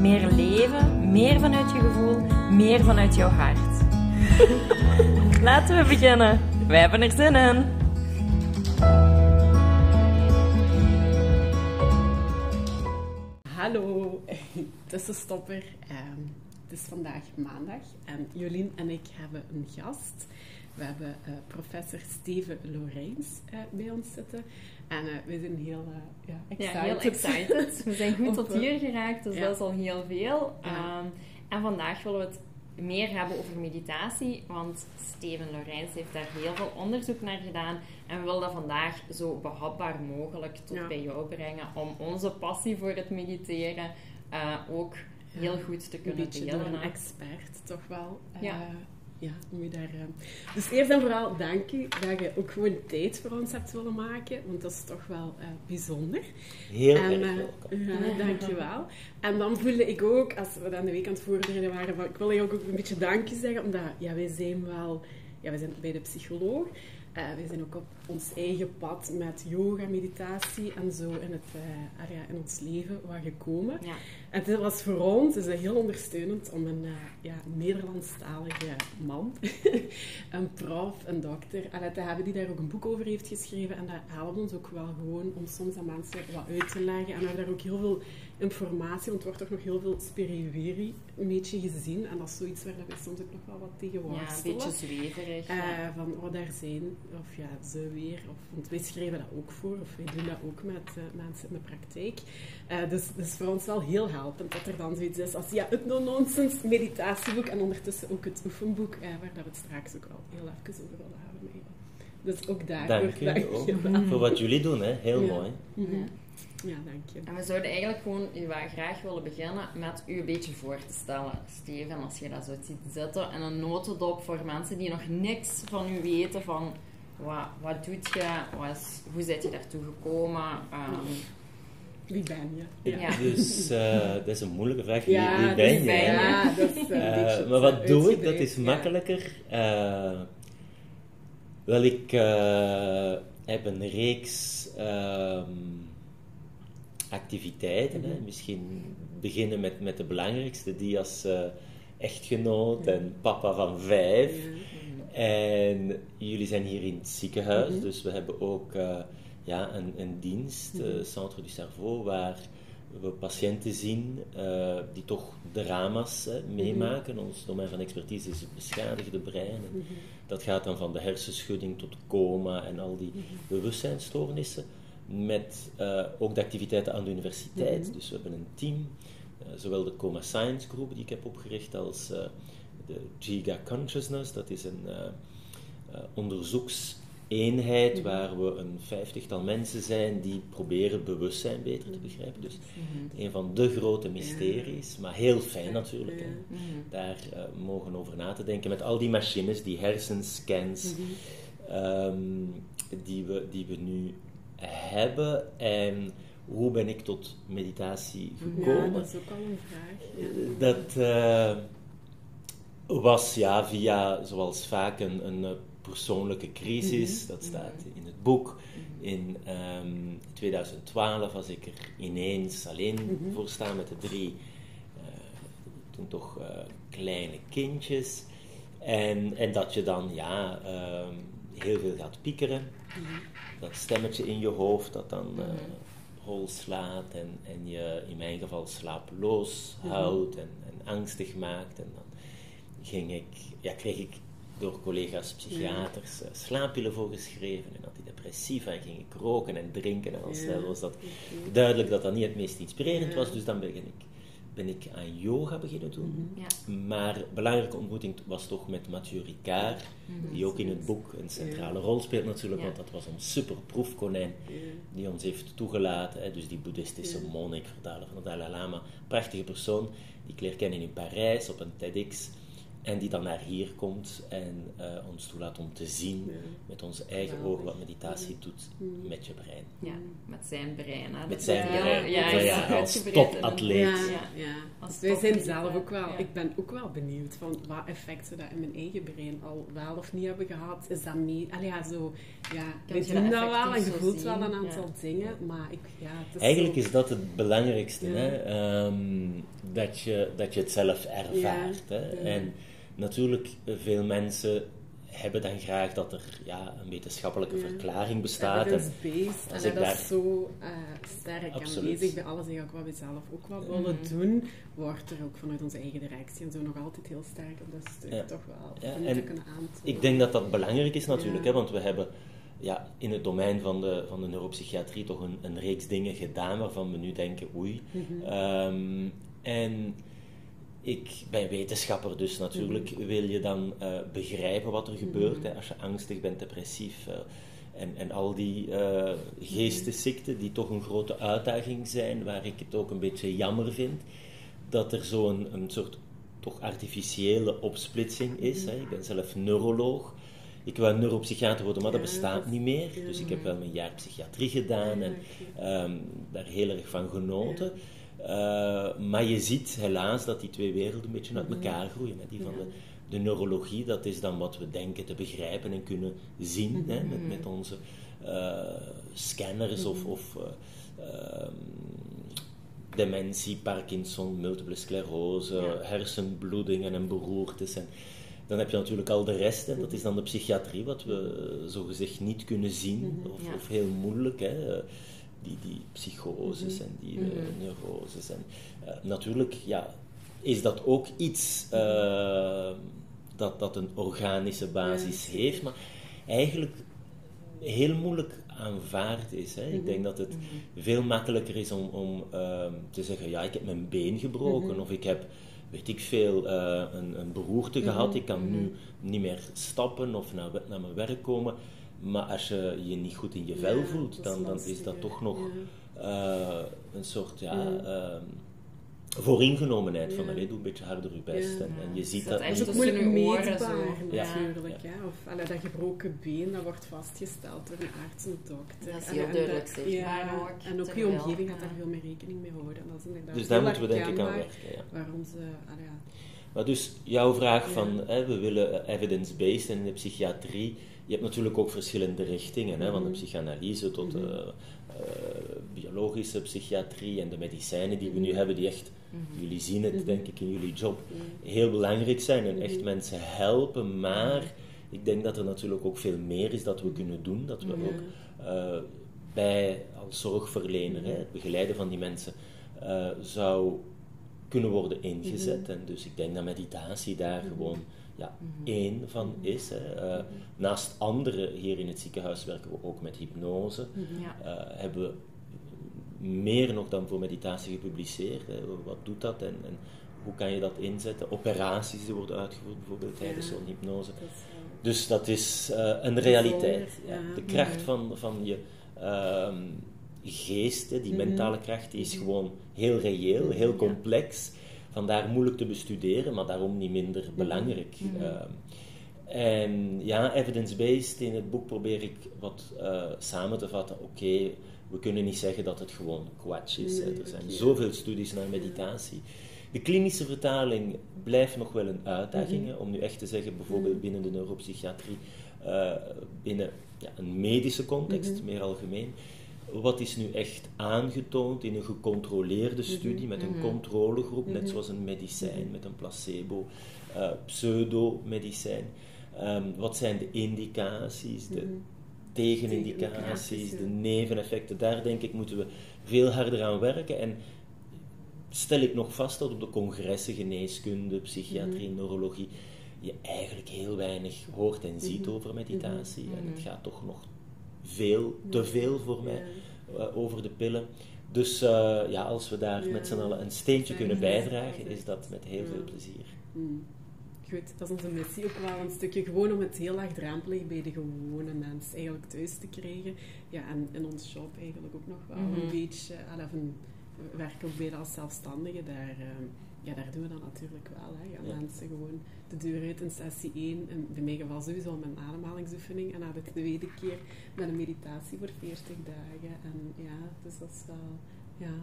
Meer leven, meer vanuit je gevoel, meer vanuit jouw hart. Laten we beginnen. Wij hebben er zin in. Hallo, tussenstopper. Ehm, het is vandaag maandag en Jolien en ik hebben een gast. We hebben eh, professor Steven Lorijns eh, bij ons zitten. En eh, we zijn heel ja, excited. Ja, heel excited. We zijn goed tot hier geraakt, dus ja. dat is al heel veel. Ja. Ehm, en vandaag willen we het meer hebben over meditatie, want Steven Lorijns heeft daar heel veel onderzoek naar gedaan. En we willen dat vandaag zo behapbaar mogelijk tot bij jou brengen, om onze passie voor het mediteren ook heel goed te een kunnen beetje delen. een expert, toch wel. Ja. Ja, om je daar, eh, Dus eerst en vooral dank u dat je ook gewoon tijd voor ons hebt willen maken, want dat is toch wel eh, bijzonder. Heel en, erg eh, welkom. ja, dankjewel. En dan voelde ik ook, als we dan de week aan het voorbereiden waren, van, ik wil je ook een beetje dankje zeggen, omdat ja, wij zijn wel, ja, wij zijn bij de psycholoog. Eh wij zijn ook op ons eigen pad met yoga, meditatie en zo in, het, ja, in ons leven wat gekomen. Ja. En het was voor ons is het heel ondersteunend om een uh, ja, Nederlandstalige man, een prof, een dokter, allee, te hebben die daar ook een boek over heeft geschreven. En dat helpt ons ook wel gewoon om soms aan mensen wat uit te leggen. En we hebben daar ook heel veel informatie, want er wordt toch nog heel veel spiriwiri een beetje gezien. En dat is zoiets waar we soms ook nog wel wat tegen ja, een worstelen. beetje zweverig. Eh, ja. van wat daar zijn, of ja, ze weer. Of, want wij schrijven dat ook voor, of wij doen dat ook met eh, mensen in de praktijk. Eh, dus dat is voor ons wel heel helpend dat er dan zoiets is als ja, het no-nonsense meditatieboek en ondertussen ook het oefenboek, waar dat we het straks ook wel heel even over willen hebben. Dus ook daarvoor Dank je wel. voor wat jullie doen, hè. heel Ja. mooi. Mhm. Ja. Ja, dank je. En we zouden eigenlijk gewoon graag willen beginnen met u een beetje voor te stellen, Steven, als je dat zo ziet zitten. En een notendop voor mensen die nog niks van u weten van wat, wat doet je, wat is, hoe zit je daartoe gekomen. ehm, Wie ben je? Ja. Dus eh, dat is een moeilijke vraag. Wie, Ja, wie dat ben is- je? Ja, dat is een Eh, beetje maar wat doe ik? Dat is ja. makkelijker. Eh, wel, ik eh, heb een reeks ehm, activiteiten. hè. Mhm. Misschien beginnen met, met de belangrijkste, die als eh, echtgenoot en papa van vijf. En jullie zijn hier in het ziekenhuis, Mhm. dus we hebben ook eh, ja, een, een dienst, Mhm. Centre du Cerveau, waar we patiënten zien die toch drama's meemaken. Ons domein van expertise is het beschadigde brein. Mhm. Dat gaat dan van de hersenschudding tot coma en al die bewustzijnsstoornissen. Met eh, ook de activiteiten aan de universiteit. Mhm. Dus we hebben een team, eh, zowel de Coma Science Group die ik heb opgericht als eh, de Giga Consciousness. Dat is een onderzoekseenheid Mhm. waar we een vijftigtal mensen zijn die proberen bewustzijn beter te begrijpen. Dus een van de grote mysteries, maar heel fijn natuurlijk. Ja. Daar mogen over na te denken met al die machines, die hersenscans, ehm, die, we, die we nu hebben. En hoe ben ik tot meditatie Ja, gekomen? dat is ook al een vraag. Ja. Dat eh, was ja, via, zoals vaak, een, een eh, persoonlijke crisis. Mhm. Dat staat in het boek. In ehm, 2012 was ik er ineens alleen Mhm. voor staan met de drie, eh, toen toch kleine kindjes. En, en dat je dan ja, ehm, heel veel gaat piekeren. Dat stemmetje in je hoofd dat dan eh, hol slaat en, en je in mijn geval slapeloos houdt en, en angstig maakt. En dan ging ik, ja, kreeg ik door collega's psychiaters eh, slaappillen voorgeschreven en antidepressiva en ging ik roken en drinken en al snel was dat duidelijk dat dat niet het meest inspirerend was, dus dan begin ik, ben ik aan yoga beginnen doen. ja. Maar een belangrijke ontmoeting was toch met Mathieu Ricard, die ook in het boek een centrale rol speelt natuurlijk, Ja. want dat was een super proefkonijn die ons heeft toegelaten. Hè, dus die boeddhistische monnik, vertaler van de Dalai Lama, prachtige persoon, die ik leer kennen in Parijs op een TEDx. En die dan naar hier komt en eh, ons toelaat om te zien Ja. met onze eigen ogen wat meditatie doet met je brein. Ja, met zijn brein. Hè. Met zijn brein. Ja, Ja, als topatleet. Ja, Ja. ja. Als wij zijn zelf ook wel, ja. ik ben ook wel benieuwd van wat effecten dat in mijn eigen brein al wel of niet hebben gehad. Is dat mee? Allee, ja, zo, ja, je doen dat wel en je voelt wel een aantal Ja. dingen, maar ik, ja, het is Eigenlijk zo, is dat het belangrijkste, Ja. hè? Ehm, dat, je, dat je het zelf ervaart. Ja, Hè? ja. En natuurlijk, eh, veel mensen hebben dan graag dat er ja, een wetenschappelijke Ja. verklaring bestaat. En, evidence-based, als en ik dat daar- is zo eh, sterk Absoluut. aanwezig bij alles eigenlijk wat we zelf ook wel willen Mhm. doen, wordt er ook vanuit onze eigen directie en zo nog altijd heel sterk op dat stuk Ja. toch wel Ja, te kunnen aantonen. ik denk dat dat belangrijk is natuurlijk, Ja. hè? want we hebben ja, in het domein van de, van de neuropsychiatrie toch een, een reeks dingen gedaan waarvan we nu denken, oei. Mhm. Ehm, en ik ben wetenschapper, dus natuurlijk wil je dan eh, begrijpen wat er gebeurt hè, als je angstig bent, depressief. eh, en, en al die eh geestesziekten die toch een grote uitdaging zijn, waar ik het ook een beetje jammer vind, dat er zo'n een soort toch artificiële opsplitsing is. Hè. Ik ben zelf neuroloog. Ik wou neuropsychiater worden, maar dat bestaat dat- niet meer. ja. Dus ik heb wel mijn jaar psychiatrie gedaan en ehm, daar heel erg van genoten. Eh, maar je ziet helaas dat die twee werelden een beetje uit elkaar groeien. Hè. Die van de, de neurologie, dat is dan wat we denken te begrijpen en kunnen zien hè, met, met onze eh, scanners of, of eh, ehm, dementie, Parkinson, multiple sclerose, Ja. hersenbloedingen en beroertes. En dan heb je natuurlijk al de rest, en dat is dan de psychiatrie, wat we zogezegd niet kunnen zien, of, Ja. of heel moeilijk. Hè. Die, die psychoses en die eh, Mhm. neuroses. En, eh, natuurlijk ja, is dat ook iets eh, dat, dat een organische basis Ja. heeft, maar eigenlijk heel moeilijk aanvaard is. Hè. Ik Mhm. denk dat het veel makkelijker is om, om ehm, te zeggen, ja, ik heb mijn been gebroken Mhm. of ik heb, weet ik veel, een, een beroerte gehad, ik kan nu niet meer stappen of naar, naar mijn werk komen. Maar als je je niet goed in je vel Ja, voelt, dan, dan is dat toch nog Ja. eh, een soort ja, Ja. ehm, vooringenomenheid van Ja. allee, doe een beetje harder je best. Ja. En, en je ziet dat Dat is ook moeilijk meetbaar zo. Ja. natuurlijk. Hè? Of allee, dat gebroken been, dat wordt vastgesteld door een arts en dokter. Dat is heel en duidelijk zichtbaar ja, ook, En ook je omgeving gaat ja. daar veel meer rekening mee houden. En dat is inderdaad Dus daar moeten we denk ik aan werken. Ja. Waarom ze... allee, ja. Maar dus jouw vraag Ja. van, hè, we willen evidence-based en in de psychiatrie, je hebt natuurlijk ook verschillende richtingen, hè, van de Mhm. psychanalyse tot de Mhm. eh, biologische psychiatrie en de medicijnen die we nu hebben, die echt, Mhm. jullie zien het denk ik in jullie job, heel belangrijk zijn en echt mensen helpen, maar ik denk dat er natuurlijk ook veel meer is dat we kunnen doen, dat we ook eh, bij als zorgverlener, hè, het begeleiden van die mensen, eh, zou kunnen worden ingezet. En dus ik denk dat meditatie daar gewoon ja, Mhm. één van is. Hè. Eh, naast andere hier in het ziekenhuis werken we ook met hypnose. Ja. Eh, hebben we meer nog dan voor meditatie gepubliceerd. Hè. Wat doet dat en, en hoe kan je dat inzetten? Operaties die worden uitgevoerd bijvoorbeeld tijdens Ja. zo'n hypnose. Dat is, Dus dat is eh, een realiteit. Ja. De kracht Mhm. van, van je ehm, geest, hè, die Mhm. mentale kracht, die is gewoon heel reëel, heel complex. Vandaar moeilijk te bestuderen, maar daarom niet minder Mhm. belangrijk. Mhm. Ehm, en ja, evidence-based in het boek probeer ik wat eh, samen te vatten. Oké, we kunnen niet zeggen dat het gewoon kwatsch is. Nee, Er zijn zoveel studies naar meditatie. De klinische vertaling blijft nog wel een uitdaging. Mhm. om nu echt te zeggen, bijvoorbeeld binnen de neuropsychiatrie, eh, binnen ja, een medische context, meer algemeen. Wat is nu echt aangetoond in een gecontroleerde Mhm. studie met een Mhm. controlegroep, net Mhm. zoals een medicijn met een placebo, eh, pseudo-medicijn? Ehm, wat zijn de indicaties, de tegenindicaties, de neveneffecten? Daar denk ik moeten we veel harder aan werken. En stel ik nog vast dat op de congressen geneeskunde, psychiatrie, neurologie je eigenlijk heel weinig hoort en ziet over meditatie. En het gaat toch nog veel, te veel voor mij eh, over de pillen. Dus eh, ja, als we daar met z'n allen een steentje kunnen bijdragen, is dat met heel veel plezier. Hmm. Goed, dat is onze missie ook wel een stukje gewoon om het heel laagdrempelig bij de gewone mens eigenlijk thuis te krijgen. Ja, en in ons shop eigenlijk ook nog wel Mhm. een beetje, we werken ook beide als zelfstandigen. Daar, ehm, ja, daar doen we dat natuurlijk wel. Hè. Gaan Ja. mensen gewoon de deur uit in sessie 1. En bij mij geval sowieso al met een ademhalingsoefening. En dan de tweede keer met een meditatie voor 40 dagen. En ja, dus dat is wel ja,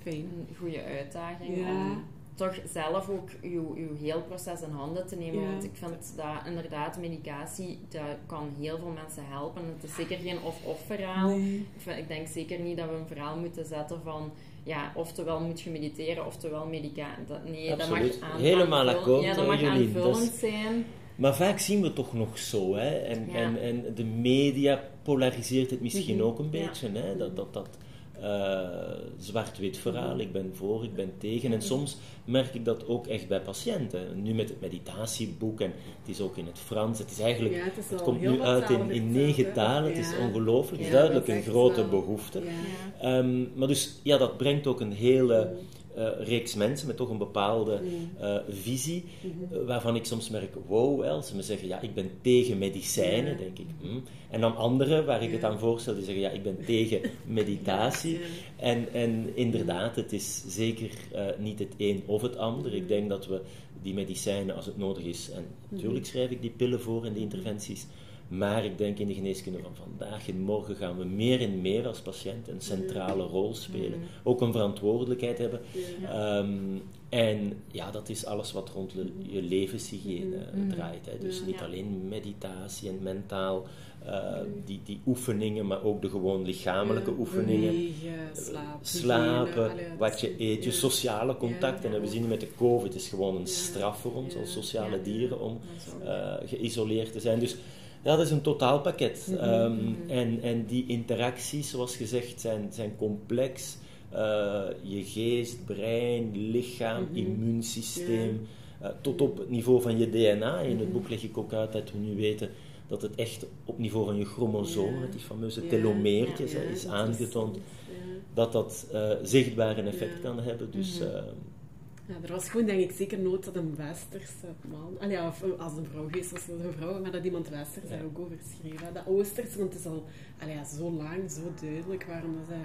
fijn. Een goede uitdaging Ja. om toch zelf ook uw, uw heel proces in handen te nemen. Ja. Want ik vind dat inderdaad medicatie, dat kan heel veel mensen helpen. Het is zeker geen of-of verhaal. Nee. Ik, vind- ik denk zeker niet dat we een verhaal moeten zetten van ja, oftewel moet je mediteren, oftewel medicatie. Dat, nee, Absoluut. dat mag aan, Helemaal akkoord, Ja, dat mag aanvullend zijn. Maar vaak zien we het toch nog zo, hè? En, Ja. en, en de media polariseert het misschien Mhm. ook een Ja. beetje, hè? Dat, dat, dat eh, zwart-wit verhaal, ik ben voor, ik ben tegen. En soms merk ik dat ook echt bij patiënten. Nu met het meditatieboek, en het is ook in het Frans, het is eigenlijk... Ja, het is Het komt nu uit in, in negen talen, het is ongelooflijk, Ja, duidelijk een grote wel- behoefte. Ja. Ehm, maar dus, ja, dat brengt ook een hele eh, reeks mensen met toch een bepaalde eh, visie, eh, waarvan ik soms merk, wow, wel, ze me zeggen, ja, ik ben tegen medicijnen, Ja. denk ik. hm. En dan anderen, waar ik het aan voorstel, die zeggen, ja, ik ben tegen meditatie. Ja. En, en inderdaad, het is zeker niet het een of het ander. Ik denk dat we die medicijnen, als het nodig is, en natuurlijk schrijf ik die pillen voor en die interventies, maar ik denk in de geneeskunde van vandaag en morgen gaan we meer en meer als patiënt een centrale rol spelen. Ook een verantwoordelijkheid hebben. Ehm, en ja, dat is alles wat rond le- je levenshygiëne eh, Mhm. draait. Hè. Dus niet alleen meditatie en mentaal, eh, die, die oefeningen, maar ook de gewoon lichamelijke oefeningen. bewegen, slapen, wat je eet, je sociale contacten. En we zien met de COVID, het is gewoon een straf voor ons als sociale dieren om eh, geïsoleerd te zijn. Dus dat is een totaalpakket. Ehm, mhm. en, en die interacties, zoals gezegd, zijn, zijn complex. Eh, je geest, brein, lichaam, Mhm. immuunsysteem, eh, tot op het niveau van je DNA. In het Mhm. boek leg ik ook uit dat we nu weten dat het echt op niveau van je chromosomen, die fameuze Ja. telomeertjes, is dat aangetoond dat dat eh, zichtbaar een effect kan hebben. Dus Mhm. eh, Ja, er was gewoon denk ik zeker nood dat een westerse man, allee, ja, of als een vrouw geweest was, een vrouw, maar dat iemand westers daar ook over schreef. hè. Dat oosterse, want het is al allee, ja, zo lang, zo duidelijk waarom dat zij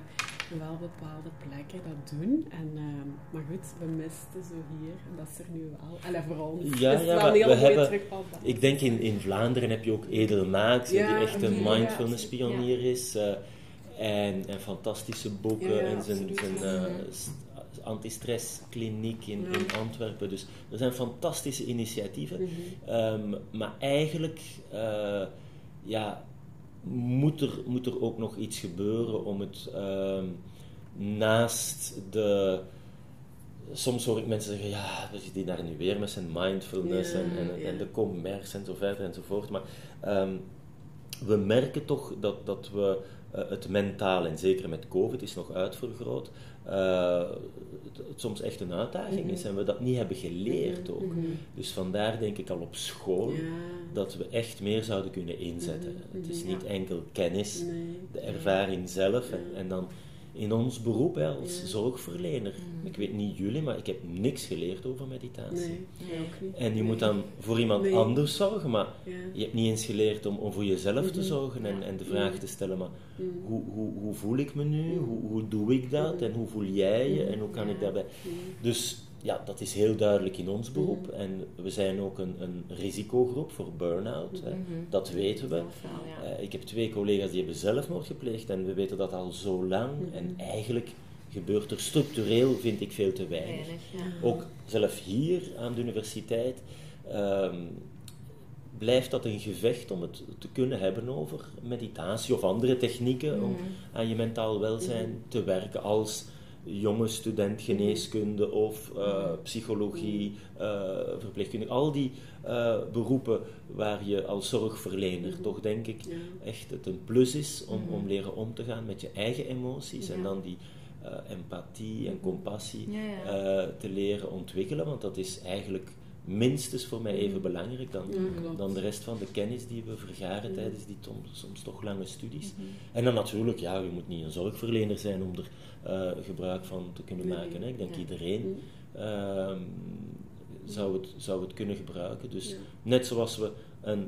wel bepaalde plekken dat doen. En, ehm, maar goed, we misten zo hier, en dat is er nu wel. Allee, voor ons Ja, ja, wel we hebben-. Ik denk in, in Vlaanderen heb je ook Edel Maaks, die echt een mindfulness pionier is. eh, en, en fantastische boeken en zijn, zijn ja. St- antistresskliniek in, Ja. in Antwerpen. Dus er zijn fantastische initiatieven. Mhm. Ehm, maar eigenlijk eh, ja, moet, er, moet er ook nog iets gebeuren om het ehm, naast de. Soms hoor ik mensen zeggen, ja, we zitten daar nu weer met zijn mindfulness Ja, en, en, ja. en de commerce en zo verder enzovoort. Maar ehm, we merken toch dat, dat we eh, het mentaal, en zeker met COVID is nog uitvergroot, eh, het, soms echt een uitdaging is en we dat niet hebben geleerd ook. Mhm. Dus vandaar denk ik al op school Ja. dat we echt meer zouden kunnen inzetten. Mhm, Het is mhm, niet enkel kennis, Nee. de ervaring zelf en, en dan in ons beroep hè, als Ja. zorgverlener. Ik weet niet jullie, maar ik heb niks geleerd over meditatie. Nee, nee, ook niet. En je Nee. moet dan voor iemand Nee. anders zorgen, maar Ja. je hebt niet eens geleerd om, om voor jezelf te Mhm. zorgen en, en de vraag Mhm. te stellen, maar Mhm. hoe, hoe, hoe voel ik me nu? Hoe, hoe doe ik dat? En hoe voel jij je? En hoe kan ik daarbij... Dus ja, dat is heel duidelijk in ons beroep. Mhm. En we zijn ook een, een risicogroep voor burn-out. Mhm. Dat weten we. Zelf wel, ja. Eh, ik heb twee collega's die hebben zelfmoord gepleegd en we weten dat al zo lang. Mhm. En eigenlijk gebeurt er structureel, vind ik, veel te weinig. Weinig, ja. Ook zelf hier aan de universiteit ehm, blijft dat een gevecht om het te kunnen hebben over meditatie of andere technieken om aan je mentaal welzijn te werken als jonge student geneeskunde of eh, psychologie, verpleegkunde. Al die eh, beroepen waar je als zorgverlener Mhm. toch denk ik Ja. echt het een plus is om, Mhm. om leren om te gaan met je eigen emoties en dan die empathie en compassie Ja, ja. eh, te leren ontwikkelen, want dat is eigenlijk minstens voor mij even belangrijk dan, Ja, dan de rest van de kennis die we vergaren tijdens die tom- soms toch lange studies. Mhm. En dan natuurlijk, ja, je moet niet een zorgverlener zijn om er eh, gebruik van te kunnen Nee, maken. Hè. Ik denk ja. iedereen Mhm. ehm, zou, het, zou het kunnen gebruiken. Dus net zoals we een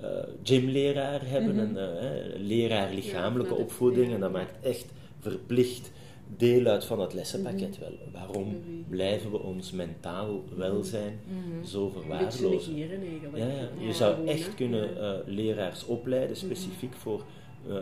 eh, gymleraar hebben, Mhm. een eh, leraar lichamelijke opvoeding, en dat maakt echt verplicht deel uit van het lessenpakket Mhm. wel. Waarom Oei. blijven we ons mentaal welzijn Mhm. zo verwaarlozen? negeren. Ja, ja. Je Ja, zou gewoon, echt hè. kunnen eh, leraars opleiden, specifiek voor eh,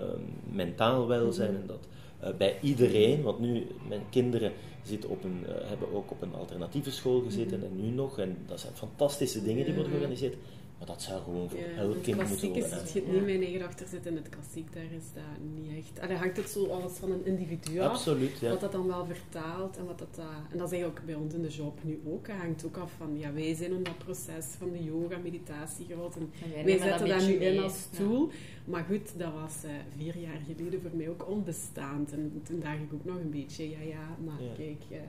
mentaal welzijn. Mhm. En dat eh, bij iedereen, want nu, mijn kinderen zitten op een, eh, hebben ook op een alternatieve school gezeten Mhm. en nu nog. En dat zijn fantastische dingen die worden georganiseerd. Maar dat zou gewoon voor Ja, elk het kind moeten klassiek is worden. het je Ja. niet mijn eigen achter zit in het klassiek, daar is dat niet echt. Allee, hangt het zo alles van een individu af. Absoluut, ja. Wat dat dan wel vertaalt en wat dat, eh, en dat is eigenlijk bij ons in de job nu ook. Het hangt ook af van, ja, wij zijn in dat proces van de yoga, meditatie groot en En wij zetten dat nu in als Ja. tool. Maar goed, dat was eh, vier jaar geleden voor mij ook onbestaand. En toen dacht ik ook nog een beetje, ja, ja, maar Ja. kijk, eh, ja,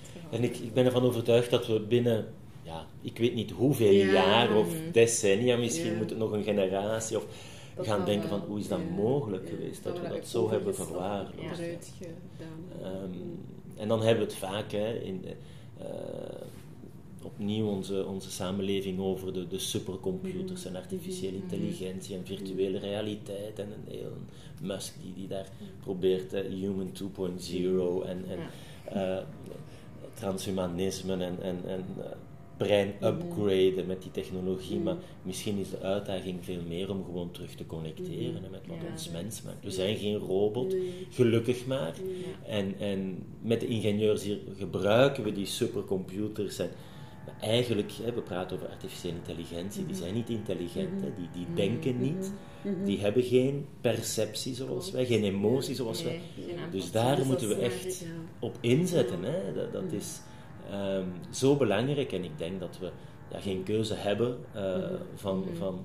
het verhaal. En ik, ik ben ervan overtuigd dat we binnen, ja, ik weet niet hoeveel Ja. jaar of Mhm. decennia, misschien moet het nog een generatie of Dat gaan denken van hoe is dat mogelijk geweest dat we dat zo hebben verwaarloosd. Ehm, en dan hebben we het vaak hè, in, eh, opnieuw onze, onze samenleving over de, de supercomputers en artificiële Mhm. intelligentie en virtuele realiteit en een heel Musk die, die daar probeert eh, Human 2.0 en, en Ja. eh, transhumanisme en, en, en eh, brein upgraden met die technologie, Mhm. maar misschien is de uitdaging veel meer om gewoon terug te connecteren hè, met wat ons mens maakt. We zijn geen robot, gelukkig maar. En, en met de ingenieurs hier gebruiken we die supercomputers. En, maar eigenlijk, hè, we praten over artificiële intelligentie, die zijn niet intelligent, hè, die, die denken niet, Mhm. die hebben geen perceptie zoals wij, geen emotie zoals wij. Dus daar moeten we echt op inzetten. Hè. Dat, dat Mhm. is ehm, zo belangrijk en ik denk dat we ja, geen keuze hebben eh, Mhm. van, Mhm. van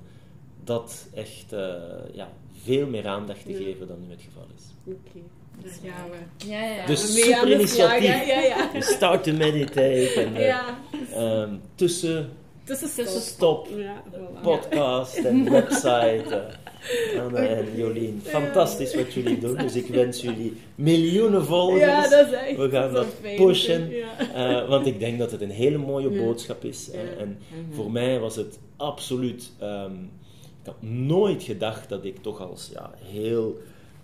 dat echt eh, ja, veel meer aandacht te Ja. geven dan nu het geval is. Oké, daar gaan we. Ja, ja. Dus aan super de initiatief. Ja, ja, ja. Dus start to meditate en eh, Ja, ehm, tussen tussenstop. Stop. Ja, voilà. podcast en website. eh, Anne en Jolien, fantastisch wat jullie doen. Dus ik wens jullie miljoenen volgers. Ja, dat is echt We gaan dat pushen. Ja. Eh, want ik denk dat het een hele mooie Ja. boodschap is. Eh, en Mhm. voor mij was het absoluut. ehm, ik had nooit gedacht dat ik toch als ja, heel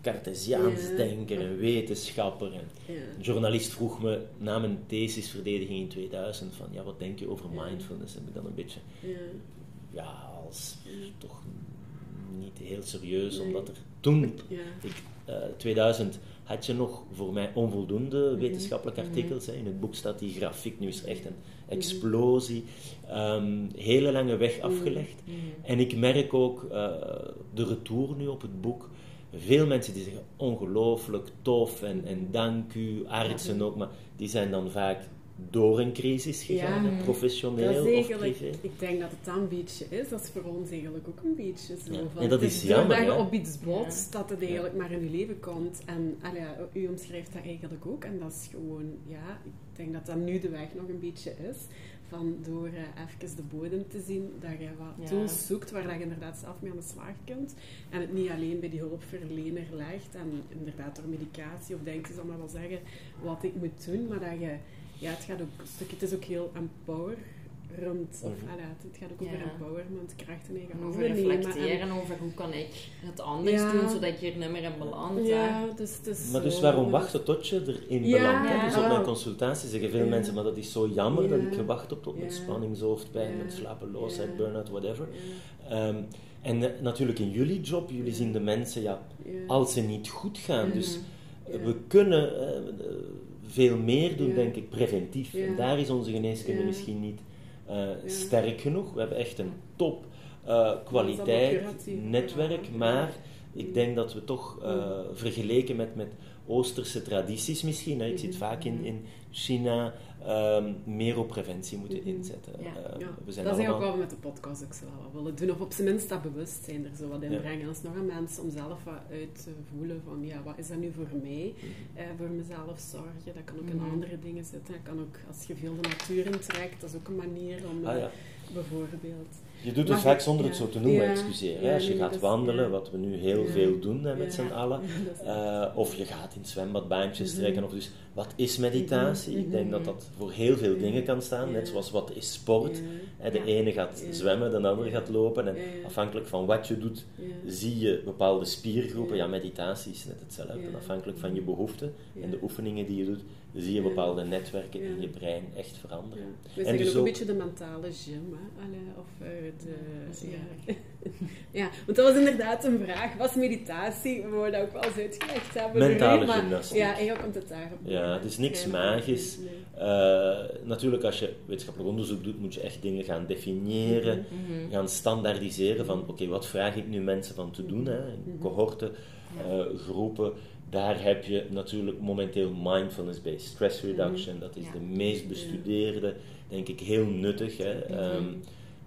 Cartesiaans Ja. denker en wetenschapper. En een journalist vroeg me na mijn thesisverdediging in 2000 van ja, wat denk je over mindfulness? Heb ik dan een beetje Ja. ja, als toch niet heel serieus, Nee. omdat er toen, Ja. ik, eh, 2000, had je nog voor mij onvoldoende Mhm. wetenschappelijke artikels. Hè. In het boek staat die grafiek, nu is er echt een explosie. Ehm, hele lange weg afgelegd. Mhm. En ik merk ook eh, de retour nu op het boek. Veel mensen die zeggen ongelooflijk tof en, en dank u, artsen ook, maar die zijn dan vaak door een crisis gegaan, Ja. hè, professioneel Dat is of privé. ik denk dat het dan een beetje is, dat is voor ons eigenlijk ook een beetje zo. Ja. Van, En dat het is jammer, je op iets botst, dat het eigenlijk maar in je leven komt. En ja, u omschrijft dat eigenlijk ook. En dat is gewoon, ja, ik denk dat dat nu de weg nog een beetje is. Van door eh, even de bodem te zien, dat je wat Ja. tools zoekt waar dat je inderdaad zelf mee aan de slag kunt. En het niet alleen bij die hulpverlener legt en inderdaad door medicatie of denk je zal maar wel zeggen wat ik moet doen, maar dat je, ja, het gaat ook een stukje, het is ook heel empowerend. Of, het gaat ook over Ja. empowerment, kracht in eigen En over handen nemen. en- reflecteren over hoe kan ik het anders Ja. doen, zodat ik hier niet meer in beland. Ja, dus is Maar dus waarom wachten tot je erin Ja, belandt? ja. Dus op mijn consultatie zeggen veel Ja. mensen, maar dat is zo jammer dat ik gewacht heb tot mijn spanningshoofdpijn, Ja. mijn slapeloosheid, Ja. burn-out, whatever. Ja, Ehm, en eh, natuurlijk in jullie job, jullie zien de mensen, ja, ja. als ze niet goed gaan. Dus Ja. we kunnen eh, veel meer doen, Ja. denk ik, preventief. Ja. En daar is onze geneeskunde Ja. misschien niet eh, sterk genoeg. We hebben echt een top eh, kwaliteit netwerk, maar ik denk dat we toch eh, vergeleken met, met Oosterse tradities misschien, hè, ik zit vaak in, in China, ehm, meer op preventie moeten inzetten. Ja. Eh, Ja, we zijn dat is eigenlijk allemaal... wat we met de podcast ook zo wel wat willen doen. Of op zijn minst dat bewustzijn er zo wat in Ja. brengen. Dat is nog aan mensen om zelf wat uit te voelen van, ja, wat is dat nu voor mij? Mhm. Eh, voor mezelf zorgen. Dat kan ook in Mhm. andere dingen zitten. Dat kan ook, als je veel de natuur intrekt, dat is ook een manier om, Ah, eh, ja. bijvoorbeeld... Je doet het vaak zonder het zo te noemen, excuseer. hè. Als je gaat wandelen, wat we nu heel veel doen hè, met z'n allen, eh, of je gaat in zwembadbaantjes Mhm. trekken, of dus wat is meditatie? Ik denk Mhm. dat dat voor heel veel dingen kan staan. Net zoals wat is sport. Ja. De ene gaat zwemmen, de andere Ja. gaat lopen. En afhankelijk van wat je doet, Ja. zie je bepaalde spiergroepen. Ja. Ja, meditatie is net hetzelfde. Ja. Afhankelijk van je behoeften Ja. en de oefeningen die je doet, zie je Ja. bepaalde netwerken Ja. in je brein echt veranderen. Ja. We En zeggen dus ook een beetje de mentale gym, hè? Allee, of eh, de... Ja, Ja. want dat was inderdaad een vraag. Was meditatie? We dat ook wel eens uitgelegd hebben. Mentale maar- gymnastiek. Ja, eigenlijk komt het daarop. Ja, het is niks magisch. Nee. Eh, natuurlijk, als je wetenschappelijk onderzoek doet, moet je echt dingen gaan definiëren, Mhm. gaan standaardiseren van oké, wat vraag ik nu mensen van te doen, hè? Mhm. cohorten, eh, groepen. Daar heb je natuurlijk momenteel mindfulness-based stress reduction. Dat is de meest bestudeerde, denk ik, heel nuttig. Hè? Ehm,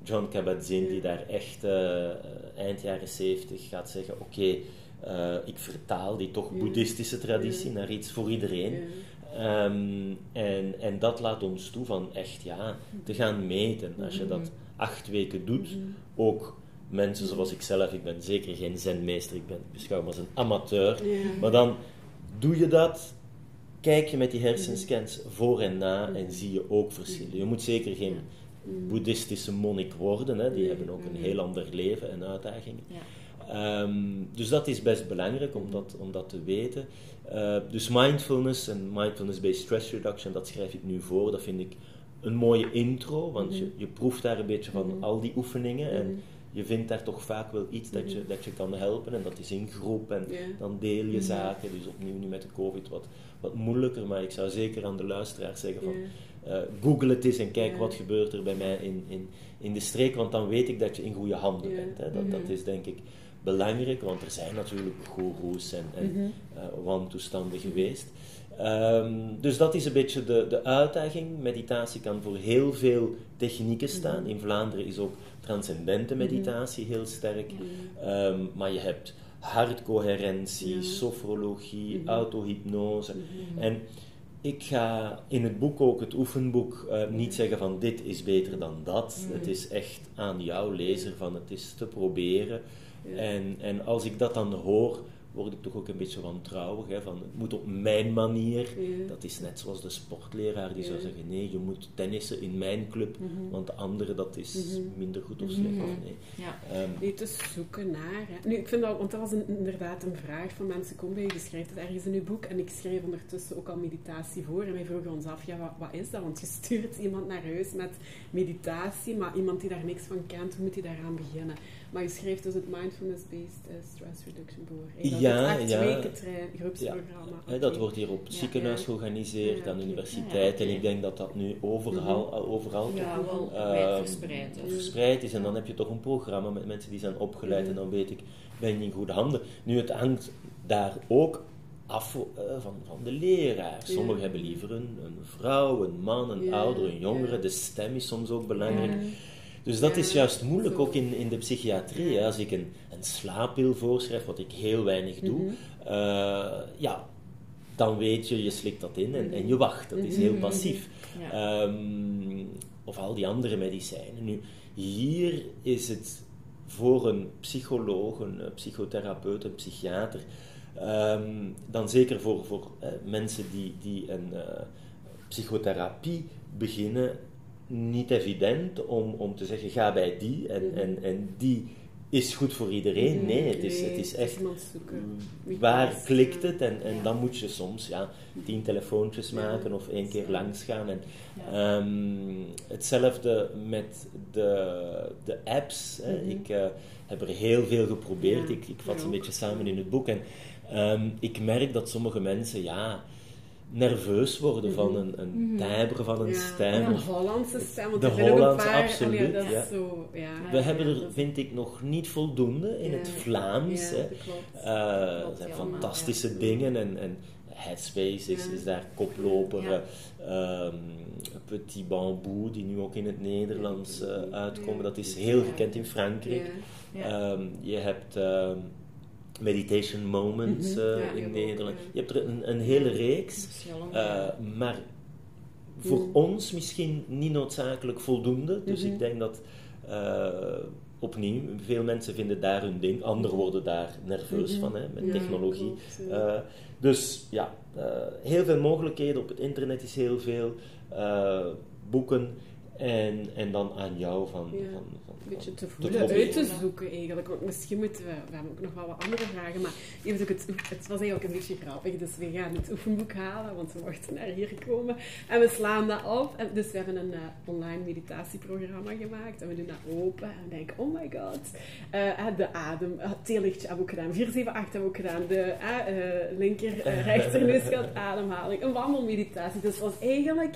John Kabat-Zinn, die daar echt eh, eind jaren 70 gaat zeggen: Oké, eh, ik vertaal die toch boeddhistische traditie naar iets voor iedereen. Ehm, en, en dat laat ons toe van echt ja, te gaan meten. Als je dat acht weken doet, ook mensen zoals ik zelf, ik ben zeker geen zenmeester, ik ben beschouwd als een amateur, Ja. maar dan doe je dat, kijk je met die hersenscans voor en na en zie je ook verschillen. Je moet zeker geen boeddhistische monnik worden, hè. die hebben ook een heel ander leven en uitdagingen. Ja. Ehm, dus dat is best belangrijk om dat, om dat te weten. Eh, dus mindfulness en mindfulness-based stress reduction, dat schrijf ik nu voor. Dat vind ik een mooie intro, want je, je proeft daar een beetje van al die oefeningen en je vindt daar toch vaak wel iets dat je, dat je kan helpen en dat is in groep en dan deel je zaken. Dus opnieuw nu met de covid wat, wat moeilijker, maar ik zou zeker aan de luisteraars zeggen van eh, google het eens en kijk wat gebeurt er bij mij in, in, in de streek, want dan weet ik dat je in goede handen bent. Hè. Dat, dat is denk ik belangrijk, want er zijn natuurlijk goeroes en, en Mhm. eh, wantoestanden geweest. Ehm, dus dat is een beetje de, de uitdaging. Meditatie kan voor heel veel technieken staan. Mhm. In Vlaanderen is ook transcendente meditatie heel sterk. Ehm, maar je hebt hartcoherentie, sofrologie, Mhm. autohypnose. Mhm. En ik ga in het boek ook, het oefenboek, eh, niet zeggen van dit is beter dan dat. Mhm. Het is echt aan jouw lezer van het is te proberen. Ja. En, en als ik dat dan hoor, word ik toch ook een beetje wantrouwig. Hè, van, het moet op mijn manier. Ja. Dat is net zoals de sportleraar die zou zeggen, nee, je moet tennissen in mijn club, Mhm. want de andere dat is Mhm. minder goed of slecht. Of nee. Ja. Ehm, Nee, te zoeken naar. Hè. Nu, ik vind dat, want dat was een- inderdaad een vraag van mensen. Kom bij, je schrijft het ergens in je boek. En ik schreef ondertussen ook al meditatie voor. En wij vroegen ons af, ja, wat, wat is dat? Want je stuurt iemand naar huis met meditatie, maar iemand die daar niks van kent, hoe moet hij daaraan beginnen? Maar je schreef dus het Mindfulness-Based eh, Stress Reduction. Hè. Dat Ja, is acht ja. weken trein, groepsprogramma. Dat wordt hier op het Ja. ziekenhuis Ja. georganiseerd, Ja, aan de universiteit. Ja, En ik denk dat dat nu overal, Mhm. overal toch, Ja, wel ehm, verspreid. hè. verspreid is. En dan heb je toch een programma met mensen die zijn opgeleid. Mhm. En dan weet ik, ben je in goede handen. Nu, het hangt daar ook af eh, van, van de leraar. Ja. Sommigen hebben liever een, een vrouw, een man, een Ja, ouder, een jongere. ja. De stem is soms ook belangrijk. Dus dat is juist moeilijk, ook in, in de psychiatrie. hè. Als ik een, een slaappil voorschrijf, wat ik heel weinig doe, Mhm. eh, ja, dan weet je, je slikt dat in en, en je wacht. Dat is heel Mhm. passief. Ja. Ehm, of al die andere medicijnen. Nu, hier is het voor een psycholoog, een psychotherapeut, een psychiater, ehm, dan zeker voor, voor eh, mensen die, die een eh, psychotherapie beginnen, niet evident om, om te zeggen, ga bij die en, Mhm. en, en die is goed voor iedereen. Nee, het is, het is echt waar klikt het en, en Ja. dan moet je soms ja, tien telefoontjes Ja. maken of één keer langs gaan. En, Ja. ehm, hetzelfde met de, de apps. Hè. Mhm. Ik eh, heb er heel veel geprobeerd. Ik, ik vat ze een beetje samen in het boek. En ehm, ik merk dat sommige mensen ja, nerveus worden van een, een Mhm. timbre van een Ja, stem. Een Hollandse stem, want De Hollandse, paar... absoluut, allee, dat is ja. zo, ja. We Ja, hebben ja, er, vind ik, nog niet voldoende in Ja. het Vlaams. Hè. dat klopt. Eh, er Klopt, zijn fantastische ja. dingen en, en Headspace is, Ja. is daar koploper. Ja. eh, ehm, Petit Bambou, die nu ook in het Nederlands eh, uitkomen, Ja. dat is heel Ja. gekend in Frankrijk. Ja. Ja. Ehm, je hebt ehm, Meditation Moments Mhm. eh, Ja, in Nederland. Je hebt er een, een hele reeks. Eh, maar voor Mm. ons misschien niet noodzakelijk voldoende. Dus Mhm. ik denk dat eh, opnieuw, veel mensen vinden daar hun ding, anderen worden daar nerveus Mhm. van hè, met Ja, technologie. klopt, ja. Dus ja, heel veel mogelijkheden. Op het internet is heel veel. boeken en, en dan aan jou van... Ja. van, van Een beetje te voelen, uit te zoeken eigenlijk. Want misschien moeten we... We hebben ook nog wel wat andere vragen, maar even ook het, het was eigenlijk een beetje grappig. Dus we gaan het oefenboek halen, want we mochten naar hier komen. En we slaan dat op. En dus we hebben een eh, online meditatieprogramma gemaakt. En we doen dat open. En we denken, oh my god. Eh, eh, de adem, het theelichtje hebben we ook gedaan. 4, 7, 8 hebben we ook gedaan. De linker, rechter neusgat ademhaling. Een wandelmeditatie. Dus het was eigenlijk...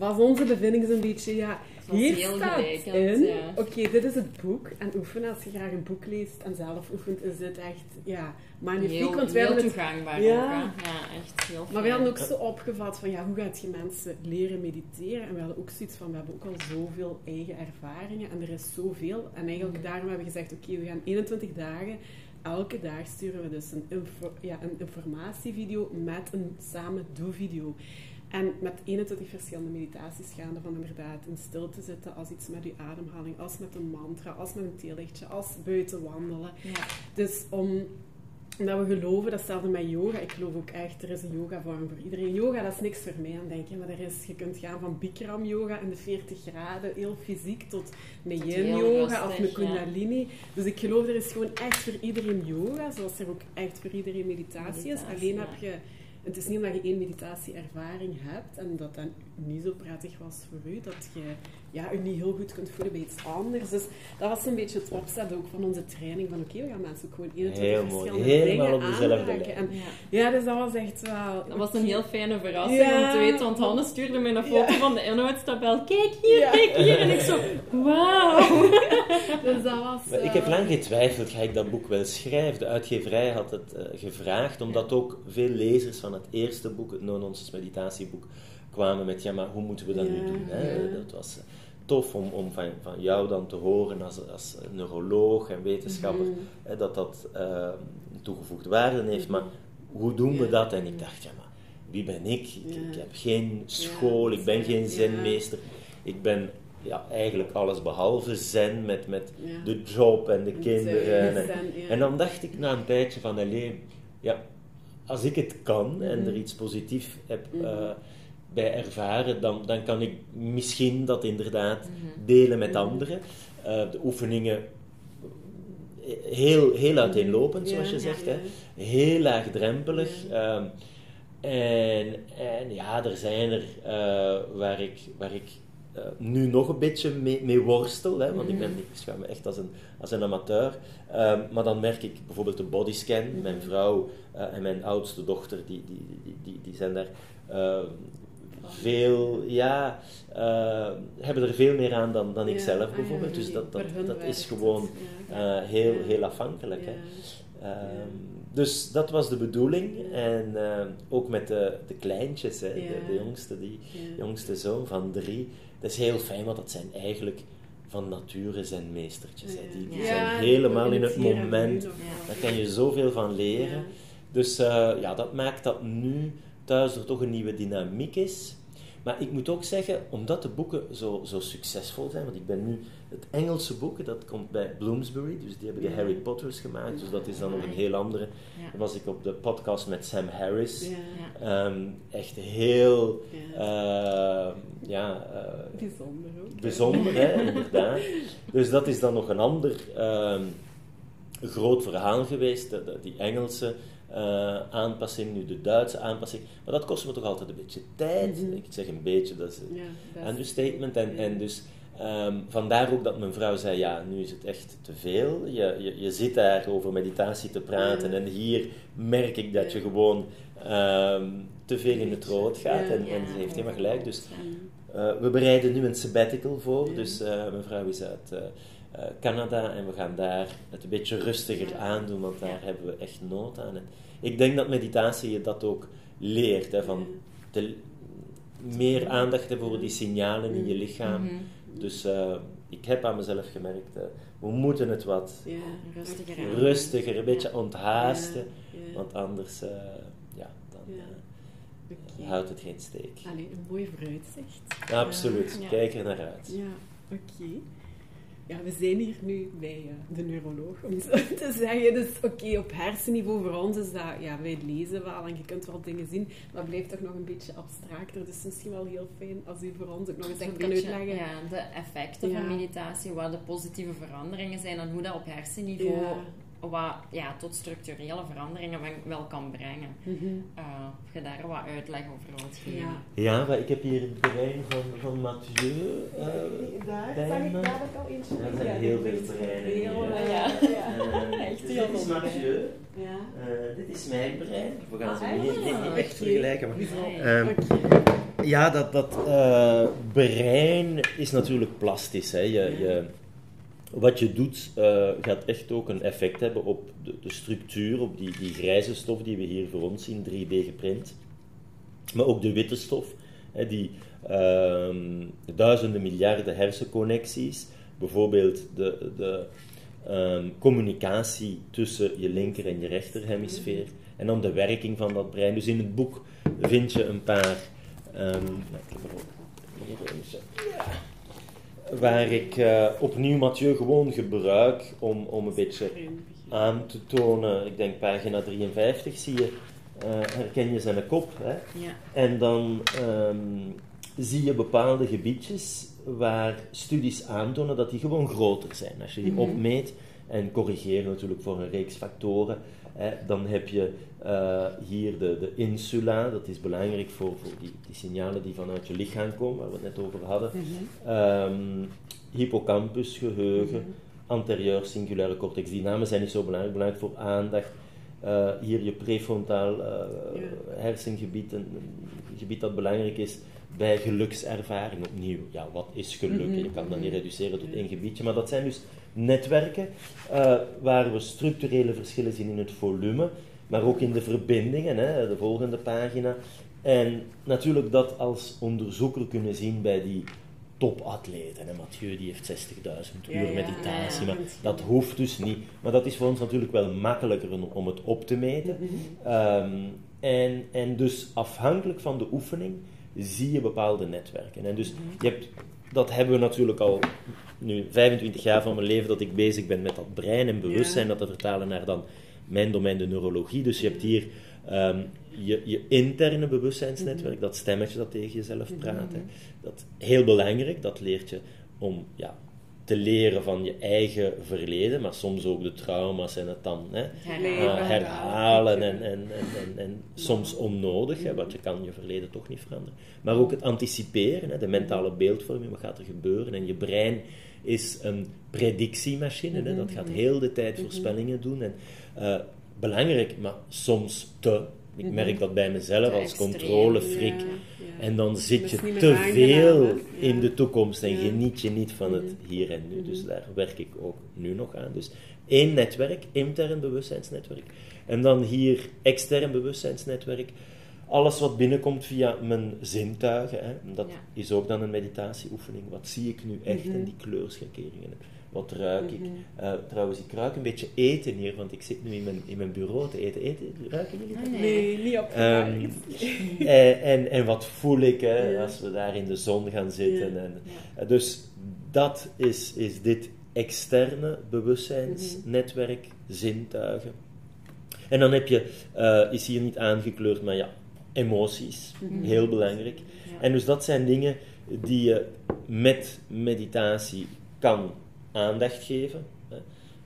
Was onze bevinding zo'n beetje, ja, hier heel staat gelijkend, in, ja. oké, dit is het boek. En oefenen, als je graag een boek leest en zelf oefent, is dit echt, ja, magnifiek. Heel, want wij heel het, toegankbaar Ja. ook. Ja, echt heel maar wij fijn. hadden ook zo opgevat van, ja, hoe gaat je mensen leren mediteren? En we hadden ook zoiets van, we hebben ook al zoveel eigen ervaringen en er is zoveel. En eigenlijk Mhm. daarom hebben we gezegd, oké, we gaan 21 dagen, elke dag sturen we dus een, info, ja, een informatievideo met een samen doe-video. En met 21 verschillende meditaties gaande van inderdaad in stilte zitten als iets met je ademhaling, als met een mantra, als met een theelichtje, als buiten wandelen. Ja. Dus om, omdat we geloven, datzelfde met yoga. Ik geloof ook echt, er is een yogavorm voor iedereen. Yoga, dat is niks voor mij, dan denk je. Maar er is, je kunt gaan van Bikram yoga in de 40 graden, heel fysiek, tot heel yoga of ja. kundalini. Dus ik geloof, er is gewoon echt voor iedereen yoga, zoals er ook echt voor iedereen meditatie, is. Alleen ja. heb je... Het is niet omdat je één meditatieervaring hebt en dat dat niet zo prettig was voor u, dat je ja, je niet heel goed kunt voelen bij iets anders. Dus dat was een beetje het opzet ook van onze training. Van oké, we gaan mensen ook gewoon 21 Heel mooi. verschillende Helemaal dingen op dezelfde aanraken. En Ja. ja, dus dat was echt wel... Dat was een heel fijne verrassing Ja. om te weten, want Hanne stuurde me een foto Ja. van de inhoudstabel. Kijk hier, Ja. kijk hier. En ik zo, wauw. Dus dat was... Maar ik eh, heb lang getwijfeld, ga ik dat boek wel schrijven? De uitgeverij had het eh, gevraagd, omdat ook veel lezers van het eerste boek, het No-Nonsense meditatieboek, kwamen met, ja, maar hoe moeten we dat nu doen? Hè? ja. Dat was eh, tof om, om van, van jou dan te horen als, als neuroloog en wetenschapper, Mhm. hè, dat dat eh, toegevoegde waarde heeft, maar hoe doen we dat? En ik dacht, ja, maar wie ben ik? Ik, heb geen school, ik ben geen zenmeester. Ik ben ja, eigenlijk alles behalve zen met, met Ja. de job en de En kinderen. zen, En, ja. en dan dacht ik na een tijdje van, alleen, ja, als ik het kan en Mhm. er iets positiefs heb Mhm. eh, bij ervaren, dan, dan kan ik misschien dat inderdaad Mhm. delen met Mhm. anderen. Eh, de oefeningen eh, heel, heel uiteenlopend, Ja, zoals je zegt. ja. Hè. Heel laagdrempelig. Ehm, en, en ja, er zijn er eh, waar ik, waar ik nu nog een beetje mee, mee worstel. Hè, want ik, ben, ik beschouw me echt als een, als een amateur. Ehm, maar dan merk ik bijvoorbeeld de bodyscan. Mijn vrouw en mijn oudste dochter, die, die, die, die, die zijn daar eh, veel, ja, eh, hebben er veel meer aan dan, dan ik Ja, zelf ah, bijvoorbeeld. dus dat, dat, dat werkt is gewoon eh, heel, heel afhankelijk. Hè. Ehm, dus dat was de bedoeling. En ehm, ook met de, de kleintjes, hè, de, de jongste, die jongste zoon van drie. Dat is heel fijn, want dat zijn eigenlijk van nature zijn meestertjes. Hè. Die, die zijn helemaal in het moment. Daar kan je zoveel van leren. Dus eh, ja, dat maakt dat nu thuis er toch een nieuwe dynamiek is. Maar ik moet ook zeggen, omdat de boeken zo, zo succesvol zijn, want ik ben nu het Engelse boek, dat komt bij Bloomsbury, dus die hebben de. Harry Potters gemaakt, dus dat is dan nog een heel andere. Ja. Dan was ik op de podcast met Sam Harris. Ehm, echt heel, Ja. ehm, ja, eh, Bijzonder ook. bijzonder, hè, inderdaad. Dus dat is dan nog een ander ehm, groot verhaal geweest, die Engelse eh, aanpassing, nu de Duitse aanpassing. Maar dat kost me toch altijd een beetje tijd. Ik zeg een beetje, dat is een understatement. En, en dus ehm, vandaar ook dat mijn vrouw zei, ja, nu is het echt te veel. Je, je, je zit daar over meditatie te praten en hier merk ik dat je gewoon ehm, te veel in het rood gaat. En, en ze heeft helemaal gelijk. Dus eh, we bereiden nu een sabbatical voor, dus eh, mijn vrouw is uit Canada en we gaan daar het een beetje rustiger aandoen, want daar Ja. hebben we echt nood aan. En ik denk dat meditatie je dat ook leert, hè, van te, meer aandacht hebben voor die signalen in je lichaam. Mhm. Dus eh, ik heb aan mezelf gemerkt, eh, we moeten het wat Ja. Rustiger aan. rustiger, een beetje Ja. onthaasten, Ja. Ja. want anders eh, ja, dan eh, houdt het geen steek. Allee, een mooi vooruitzicht. Absoluut, Ja. kijk er naar uit. Ja, oké. Ja, we zijn hier nu bij uh, de neuroloog, om zo te zeggen. Dus oké, op hersenniveau voor ons is dat, ja, wij lezen wel en je kunt wel dingen zien, maar het blijft toch nog een beetje abstracter. Dus misschien wel heel fijn als u voor ons ook nog eens kan uitleggen. Ja, de effecten van meditatie, wat de positieve veranderingen zijn en hoe dat op hersenniveau wat ja, tot structurele veranderingen wel kan brengen. Mm -hmm. uh, of je daar wat uitleg over wilt geven. Ja, ja maar ik heb hier het brein van, van Mathieu. Uh, daar zag ik daar ook al eentje. Er zijn heel veel breinen. ja. Uh, Echt heel dit is Mathieu. Ja. dit is mijn brein. We gaan ze ah, niet, niet, echt vergelijken. Maar, um, ja, dat, dat brein is natuurlijk plastisch. Hè. Je, je, wat je doet uh, gaat echt ook een effect hebben op de, de, structuur, op die, die grijze stof die we hier voor ons zien, 3D geprint. Maar ook de witte stof, hè, die uh, duizenden miljarden hersenconnecties, bijvoorbeeld de, de um, communicatie tussen je linker en je rechterhemisfeer, en dan de werking van dat brein. Dus in het boek vind je een paar. Um, ik heb er ook Ja waar ik uh, opnieuw Mathieu gewoon gebruik om, om een beetje aan te tonen. Ik denk pagina 53 zie je, uh, herken je zijn kop. Hè? Ja. En dan um, zie je bepaalde gebiedjes waar studies aantonen dat die gewoon groter zijn. Als je die mm -hmm. opmeet en corrigeert natuurlijk voor een reeks factoren, hè, dan heb je uh, hier de, de insula, dat is belangrijk voor, voor die, die, signalen die vanuit je lichaam komen, waar we het net over hadden. Mm -hmm. um, hippocampus, geheugen, mm -hmm. anterieur singulaire cortex. Die namen zijn niet zo belangrijk, belangrijk voor aandacht. Uh, hier je prefrontaal uh, yeah. hersengebied, een, een, gebied dat belangrijk is bij gelukservaring. Opnieuw, ja, wat is geluk? Mm -hmm. Je kan dat niet reduceren tot één gebiedje, maar dat zijn dus netwerken uh, waar we structurele verschillen zien in het volume maar ook in de verbindingen, hè, de volgende pagina. En natuurlijk dat als onderzoeker kunnen zien bij die topatleten. En Mathieu die heeft 60.000 uur meditatie, maar dat hoeft dus niet. Maar dat is voor ons natuurlijk wel makkelijker om het op te meten. um, en, en dus afhankelijk van de oefening zie je bepaalde netwerken. En dus je hebt, dat hebben we natuurlijk al nu 25 jaar van mijn leven dat ik bezig ben met dat brein en bewustzijn, dat te vertalen naar dan mijn domein de neurologie. Dus je hebt hier um, je, je, interne bewustzijnsnetwerk, mhm. dat stemmetje dat tegen jezelf praat. Hè. Dat heel belangrijk, dat leert je om ja, te leren van je eigen verleden, maar soms ook de trauma's en het dan hè, uh, herhalen en, en, en, en, soms onnodig, hè, want je kan je verleden toch niet veranderen. Maar ook het anticiperen, hè, de mentale beeldvorming, wat gaat er gebeuren en je brein is een predictiemachine, hè, dat gaat heel de tijd voorspellingen doen en uh, belangrijk, maar soms te. Ik mhm. merk dat bij mezelf als controlefrik. Ja, ja. En dan zit je te veel in de toekomst en geniet je niet van het mhm. hier en nu. Dus mhm. daar werk ik ook nu nog aan. Dus één netwerk, intern bewustzijnsnetwerk. En dan hier extern bewustzijnsnetwerk. Alles wat binnenkomt via mijn zintuigen. Hè. Dat is ook dan een meditatieoefening. Wat zie ik nu echt in die kleurschakeringen? Wat ruik ik? Uh, trouwens, ik ruik een beetje eten hier, want ik zit nu in mijn, in mijn bureau te eten. eten ruiken jullie dat? Nee, niet op um, en, en, en, wat voel ik hè, ja. als we daar in de zon gaan zitten. Ja. En, uh, dus dat is, is dit externe bewustzijnsnetwerk, zintuigen. En dan heb je, uh, is hier niet aangekleurd, maar ja, emoties, mm -hmm. heel belangrijk. Ja. En dus dat zijn dingen die je met meditatie kan aandacht geven. Hè.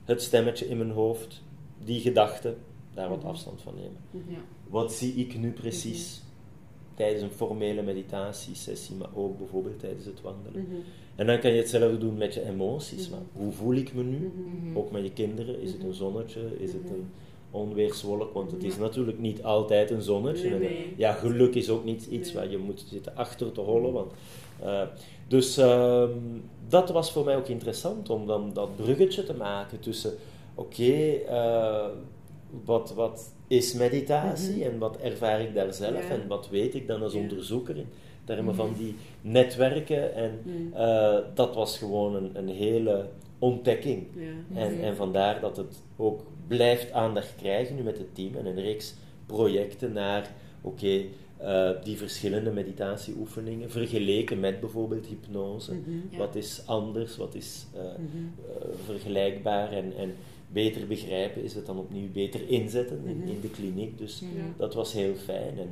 Het stemmetje in mijn hoofd, die gedachte, daar wat mhm. afstand van nemen. Mhm. Ja. Wat zie ik nu precies mhm. tijdens een formele meditatiesessie, maar ook bijvoorbeeld tijdens het wandelen. En dan kan je hetzelfde doen met je emoties. Maar hoe voel ik me nu? Ook met je kinderen. Is het een zonnetje? Is het een onweerswolk? Want het is natuurlijk niet altijd een zonnetje. Nee, nee. Ja, geluk is ook niet iets waar je moet zitten achter te hollen. Want, uh, dus uh, dat was voor mij ook interessant om dan dat bruggetje te maken tussen, oké, okay, uh, wat, wat is meditatie mm-hmm. en wat ervaar ik daar zelf en wat weet ik dan als onderzoeker in termen mm-hmm. van die netwerken. En mm. uh, dat was gewoon een, een hele ontdekking. En, mm-hmm. en vandaar dat het ook blijft aandacht krijgen nu met het team en een reeks projecten naar, oké, okay, eh, die verschillende meditatieoefeningen vergeleken met bijvoorbeeld hypnose. Mhm. Ja. Wat is anders, wat is eh, Mhm. eh, vergelijkbaar en, en beter begrijpen, is het dan opnieuw beter inzetten in, Mhm. in de kliniek. Dus. Ja. dat was heel fijn. En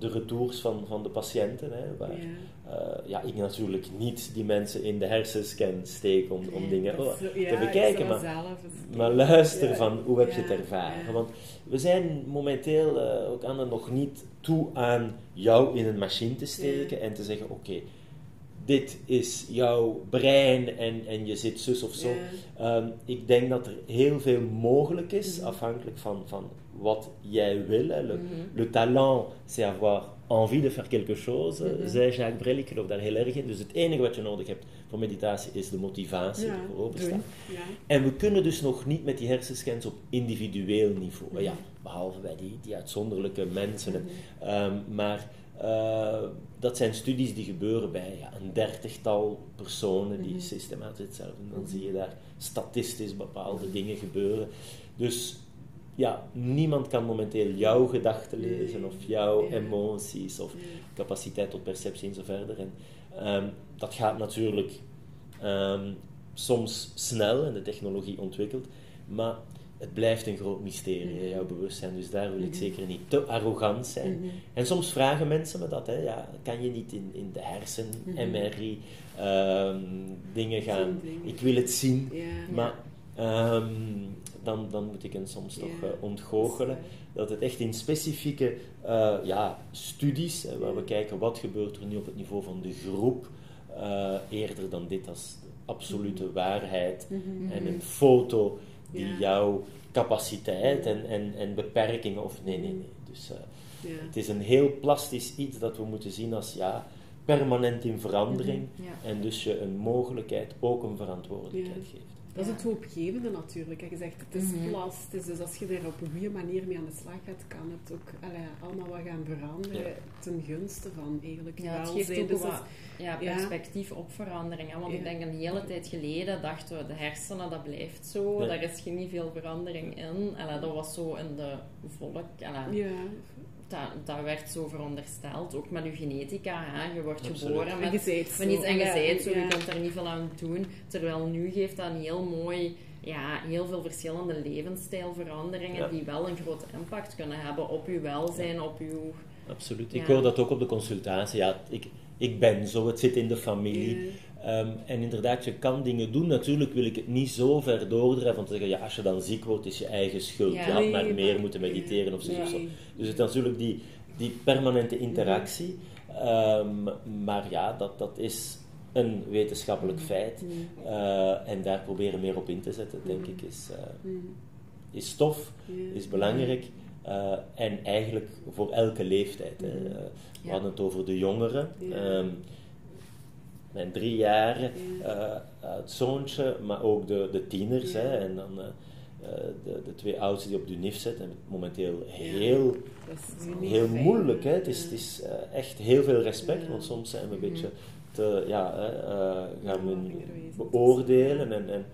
de retours van, van de patiënten, hè, waar Ja. eh, ja, ik natuurlijk niet die mensen in de hersenscan steek om, om dingen oh, zo- te ja, bekijken, maar, zelf maar luister Ja. van hoe heb je het ervaren. Want we zijn momenteel eh, ook aan het nog niet toe aan jou in een machine te steken en te zeggen, oké, dit is jouw brein en, en je zit zus of zo. Ehm, ik denk dat er heel veel mogelijk is, Mhm. afhankelijk van, van wat jij wil. Hè. Le, Mhm. le talent, c'est avoir envie de faire quelque chose, Mhm. zei Jacques Brel. Ik geloof daar heel erg in. Dus het enige wat je nodig hebt voor meditatie is de motivatie, Ja, ervoor openstaan. Ja. En we kunnen dus nog niet met die hersenscans op individueel niveau. Mhm. Ja, behalve bij die, die uitzonderlijke mensen. Mhm. Ehm, maar eh, dat zijn studies die gebeuren bij ja, een dertigtal personen die systematisch hetzelfde doen. Dan zie je daar statistisch bepaalde dingen gebeuren. Dus ja, niemand kan momenteel jouw gedachten lezen of jouw emoties of capaciteit tot perceptie en zo verder. En ehm, dat gaat natuurlijk ehm, soms snel en de technologie ontwikkelt, maar het blijft een groot mysterie, hè, jouw bewustzijn. Dus daar wil ik Mhm. zeker niet te arrogant zijn. Mhm. En soms vragen mensen me dat, hè, ja, kan je niet in, in de hersen, Mhm. MRI, ehm, dingen gaan, ik wil het zien, Ja. maar dan, dan moet ik hen soms toch eh, ontgoochelen. Dat het echt in specifieke eh, ja, studies, waar we kijken wat gebeurt er nu op het niveau van de groep, eh, eerder dan dit als absolute waarheid Mhm. en een foto die Ja. jouw capaciteit en, en, en beperkingen, of nee, nee, nee. Dus Ja. het is een heel plastisch iets dat we moeten zien als ja, permanent in verandering Ja. en dus je een mogelijkheid ook een verantwoordelijkheid geeft. Dat is het hoopgevende natuurlijk. hè. Je zegt het is Mhm. plastisch, dus als je er op een goede manier mee aan de slag gaat, kan het ook allee, allemaal wat gaan veranderen Ja. ten gunste van eigenlijk Ja, het geeft ook Dus wat ja, ja. perspectief op verandering. hè. Want Ja. ik denk een hele tijd geleden dachten we, de hersenen, dat blijft zo. Daar is geen niet veel verandering in. Allee, dat was zo in de volk. Allee. Dat, dat werd zo verondersteld. Ook met je genetica. Hè. Je wordt Absoluut. geboren En met zo, en je het zo, ja. je kunt er niet veel aan doen. Terwijl nu geeft dat een heel mooi, ja, heel veel verschillende levensstijlveranderingen Ja. die wel een grote impact kunnen hebben op uw welzijn, op uw... Absoluut. Ja. Ik hoor dat ook op de consultatie. Ja, ik, ik ben zo, het zit in de familie. Ehm, en inderdaad, je kan dingen doen. Natuurlijk wil ik het niet zo ver doordrijven om te zeggen, ja, als je dan ziek wordt, is je eigen schuld. Ja. Je had maar Nee, meer maar- moeten mediteren of zo. Ja. of zo. Nee. Dus het is natuurlijk die, die permanente interactie. Ehm, maar ja, dat, dat is een wetenschappelijk feit. Mm. Eh, en daar proberen meer op in te zetten, denk Mhm. ik, is, eh, Mm. is tof, Ja. is belangrijk. Eh, en eigenlijk voor elke leeftijd. Hè. We Ja. hadden het over de jongeren. Ja. Mijn drie jaren, Ja. eh, het zoontje, maar ook de, de tieners. Ja. Hè, en dan eh, eh, de, de twee oudsten die op de NIF zitten. En momenteel heel, heel moeilijk. Hè. Het is, het is echt heel veel respect, want soms zijn we een Mhm. beetje te, ja, eh, gaan beoordelen. En, en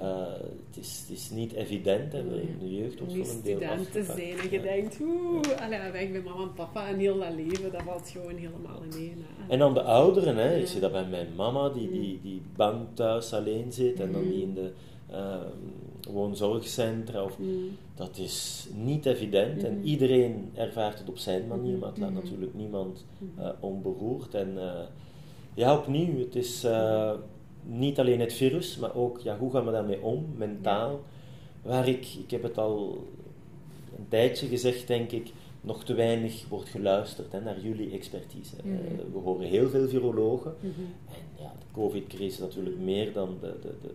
eh, het, is, het is niet evident. In de jeugd nu voor een deel te zijn en je denkt, oeh, allee, weg bij mama en papa en heel dat leven, dat valt gewoon helemaal ineen. hè. En dan de ouderen, hè. ik zie dat bij mijn mama, die, die, die bang thuis alleen zit en dan die in de ehm, woonzorgcentra. Of, Mm. dat is niet evident en Mhm. iedereen ervaart het op zijn manier, maar het laat Mhm. natuurlijk niemand eh, onberoerd. En eh, ja, opnieuw, het is eh, niet alleen het virus, maar ook ja, hoe gaan we daarmee om, mentaal. Waar ik, ik heb het al een tijdje gezegd, denk ik, nog te weinig wordt geluisterd hè, naar jullie expertise. Mhm. Eh, we horen heel veel virologen. Mhm. En ja, de COVID-crisis natuurlijk meer dan de, de, de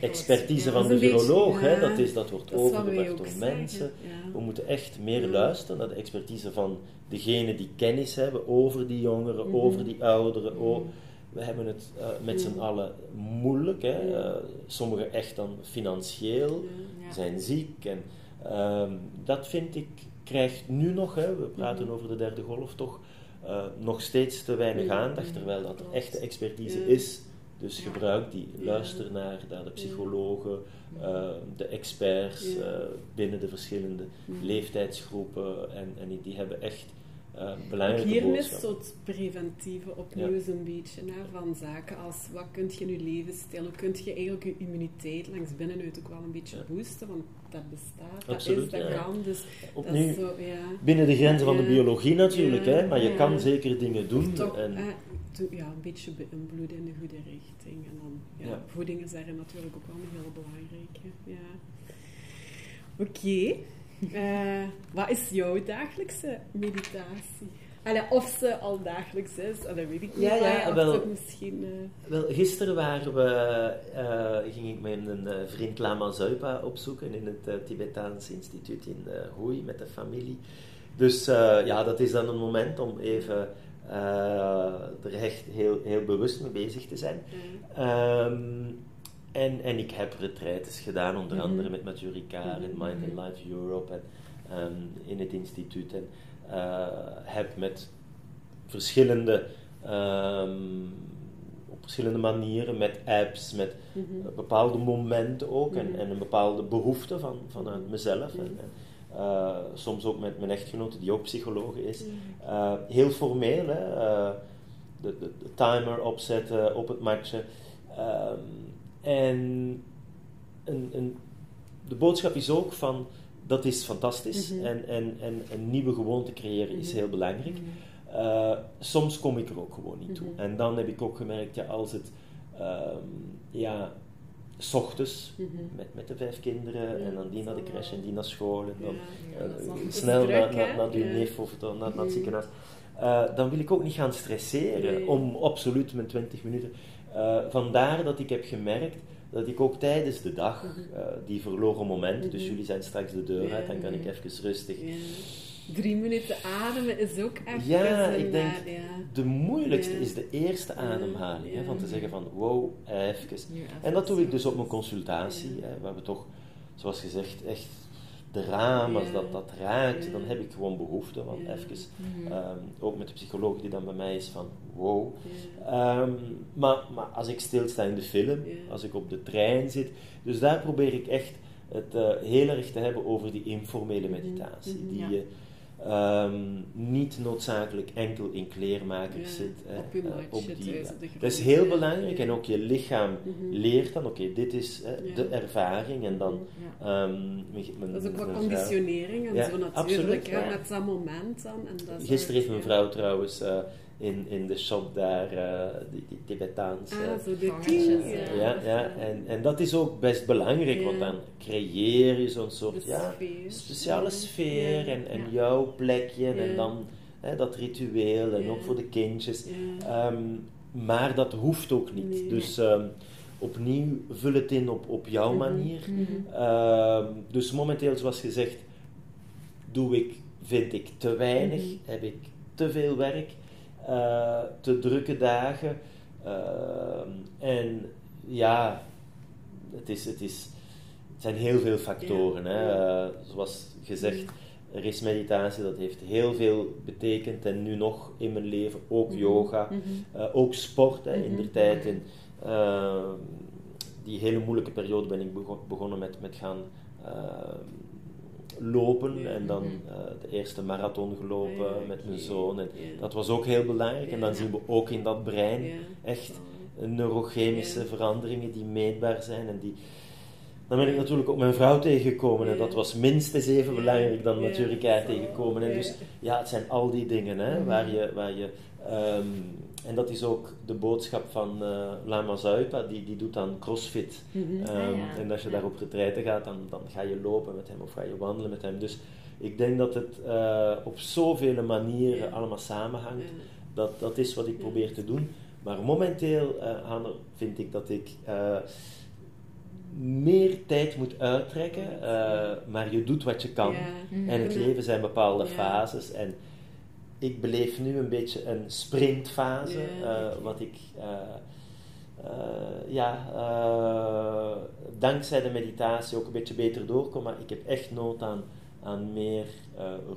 expertise van de viroloog. hè. Dat, is, dat wordt overgebracht door mensen. We moeten echt meer luisteren naar de expertise van degenen die kennis hebben over die jongeren, Mhm. over die ouderen. Mhm. o- we hebben het eh, met z'n allen moeilijk. Hè. Ja. Eh, sommigen echt dan financieel, zijn ziek. En, ehm, dat vind ik, krijgt nu nog, hè, we praten Mhm. over de derde golf, toch eh, nog steeds te weinig aandacht. Terwijl dat Klopt. echte expertise is. Dus gebruik die, luister naar, naar de psychologen, eh, de experts eh, binnen de verschillende leeftijdsgroepen. En, en die hebben echt uh, belangrijke hier zo het preventieve opnieuw Ja. zo'n beetje, hè, van zaken als wat kun je in je levensstijl, hoe kun je eigenlijk je immuniteit langs binnenuit ook wel een beetje Ja. boosten, want dat bestaat, dat Absoluut, is, dat ja. kan, dus dat Opnieuw, is zo, ja. binnen de grenzen van de biologie natuurlijk, hè, maar je kan zeker dingen doen. Toch, en, ja, een beetje beïnvloeden in de goede richting. En dan, ja, voeding is daarin natuurlijk ook wel heel belangrijke. Ja. Oké. Eh, wat is jouw dagelijkse meditatie? Allee, of ze al dagelijks is, dat weet ik niet. Ja, ja, wel. misschien... eh, Wel, gisteren waren we, eh, ging ik met een eh, vriend Lama Zuipa opzoeken in het Tibetaans instituut in Hoi met de familie. Dus ja, dat is dan een moment om even er echt heel, heel bewust mee bezig te zijn. eh, Ehm, en, en ik heb retraites gedaan, onder Mhm. andere met Mathieu Ricard en Mhm. Mind and Life Europe en, ehm, in het instituut. En heb met verschillende, ehm, op verschillende manieren, met apps, met mhm. bepaalde momenten ook en, Mhm. en een bepaalde behoefte van, vanuit mezelf. En, Mhm. en, eh, soms ook met mijn echtgenote, die ook psycholoog is. Uh, heel formeel, hè? uh, de, de, de, timer opzetten op het matje. Um, en een, een, de boodschap is ook van, dat is fantastisch. Mhm. En, en, en een nieuwe gewoonte creëren is Mhm. heel belangrijk. Mhm. Uh, soms kom ik er ook gewoon niet toe. En dan heb ik ook gemerkt, ja, als het, um, ja, s ochtends met, met de vijf kinderen Ja, en dan die naar de crash en die naar school en dan Ja, Ja, eh, dan- snel naar, naar, naar Ja. neef of naar, naar het ziekenhuis. Uh, dan wil ik ook niet gaan stresseren Nee. om absoluut mijn 20 minuten. Uh, vandaar dat ik heb gemerkt dat ik ook tijdens de dag Mhm. uh, die verloren momenten, dus Mhm. jullie zijn straks de deur uit, dan kan ik even rustig. Drie minuten ademen is ook echt... Ja, ik denk- eh, ja. De moeilijkste is de eerste ademhaling, hè, van te zeggen van wow, even. En dat doe ik dus op mijn consultatie, hè, waar we toch, zoals gezegd, echt de raam, als dat, dat raakt, dan heb ik gewoon behoefte, want even, Mhm. ehm, ook met de psycholoog die dan bij mij is van wow. Ehm, maar, maar als ik stilsta in de film, als ik op de trein zit, dus daar probeer ik echt het eh, heel erg te hebben over die informele Mhm. meditatie, Mhm. die je ehm, niet noodzakelijk enkel in kleermakers Ja, zit. hè, op je matje op die, ja. Dat is heel belangrijk en ook je lichaam Mhm. leert dan, oké, dit is hè, de ervaring en dan... Ja. ehm, mijn- Dat is ook wat conditionering en zo natuurlijk, hè, ja. met dat moment dan. En dat is Gisteren heeft mijn vrouw trouwens eh, in, in de shop daar eh, die, die Tibetaans... eh, Ah, zo dit Gangetjes, ding, ja. ja, ja, en, en dat is ook best belangrijk, want Ja. dan creëer je zo'n soort De ja, sfeer. speciale Ja. sfeer Ja. en, en Ja. jouw plekje Ja. en dan hè, dat ritueel en Ja. ook voor de kindjes. Ja. Ehm, maar dat hoeft ook niet. Nee. Dus ehm, opnieuw, vul het in op, op jouw Mhm. manier. Mhm. Ehm, dus momenteel, zoals gezegd, doe ik, vind ik te weinig, Mhm. heb ik te veel werk, eh, te drukke dagen. Ehm, en ja, het, is, het, is, het zijn heel veel factoren. Ja. Hè? Eh, zoals gezegd, er is meditatie, dat heeft heel veel betekend en nu nog in mijn leven, ook Mhm. yoga, Mhm. eh, ook sport. Hè, in Mhm. de tijd, in eh, die hele moeilijke periode ben ik bego- begonnen met, met gaan eh, lopen en dan Mhm. eh, de eerste marathon gelopen met mijn zoon. En dat was ook heel belangrijk. En dan zien we ook in dat brein echt neurochemische veranderingen die meetbaar zijn en die... Dan ben ik natuurlijk ook mijn vrouw tegengekomen en dat was minstens even belangrijk dan natuurlijk Zo. tegenkomen. En dus ja, het zijn al die dingen hè, waar je... Waar je ehm, en dat is ook de boodschap van eh, Lama Zuipa, die, die doet dan crossfit. Mhm. Ehm, Ah, ja. En als je daar op retraite gaat, dan, dan ga je lopen met hem of ga je wandelen met hem. Dus ik denk dat het eh, op zoveel manieren allemaal samenhangt. Dat, dat is wat ik probeer te doen. Maar momenteel, eh Hanne, vind ik dat ik meer tijd moet uittrekken. maar je doet wat je kan. Ja. En het leven zijn bepaalde Ja. fases. En ik beleef nu een beetje een sprintfase. Ja, eh, wat ik, eh, eh, ja, dankzij de meditatie ook een beetje beter doorkom. Maar ik heb echt nood aan, aan meer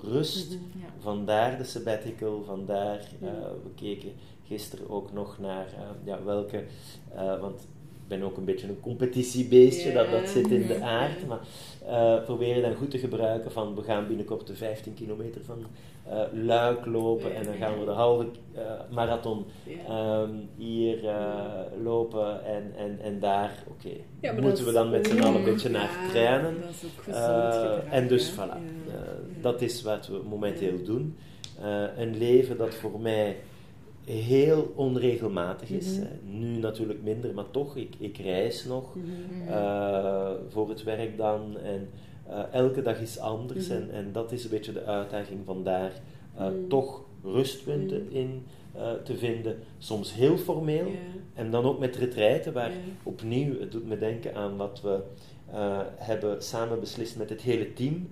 rust. Mhm. Ja. Vandaar de sabbatical, vandaar, eh, we keken gisteren ook nog naar ja, welke, want ben ook een beetje een competitiebeestje, dat, zit in de aard. Maar eh probeer je dan goed te gebruiken van we gaan binnenkort de 15 kilometer van eh, Luik lopen en dan gaan we de halve eh, marathon ehm, hier lopen en, en, en daar, oké, Ja, moeten we dan met z'n allen een beetje naar trainen. En dus voilà, dat is wat we momenteel doen. Een leven dat voor mij heel onregelmatig is. Mhm. Nu natuurlijk minder, maar toch, ik, ik reis nog Mhm. eh, voor het werk dan. En eh, elke dag is anders. Mhm. en, en dat is een beetje de uitdaging van daar eh, Mhm. toch rustpunten in te vinden. Soms heel formeel. En dan ook met retraiten, waar opnieuw, het doet me denken aan wat we hebben samen beslist met het hele team.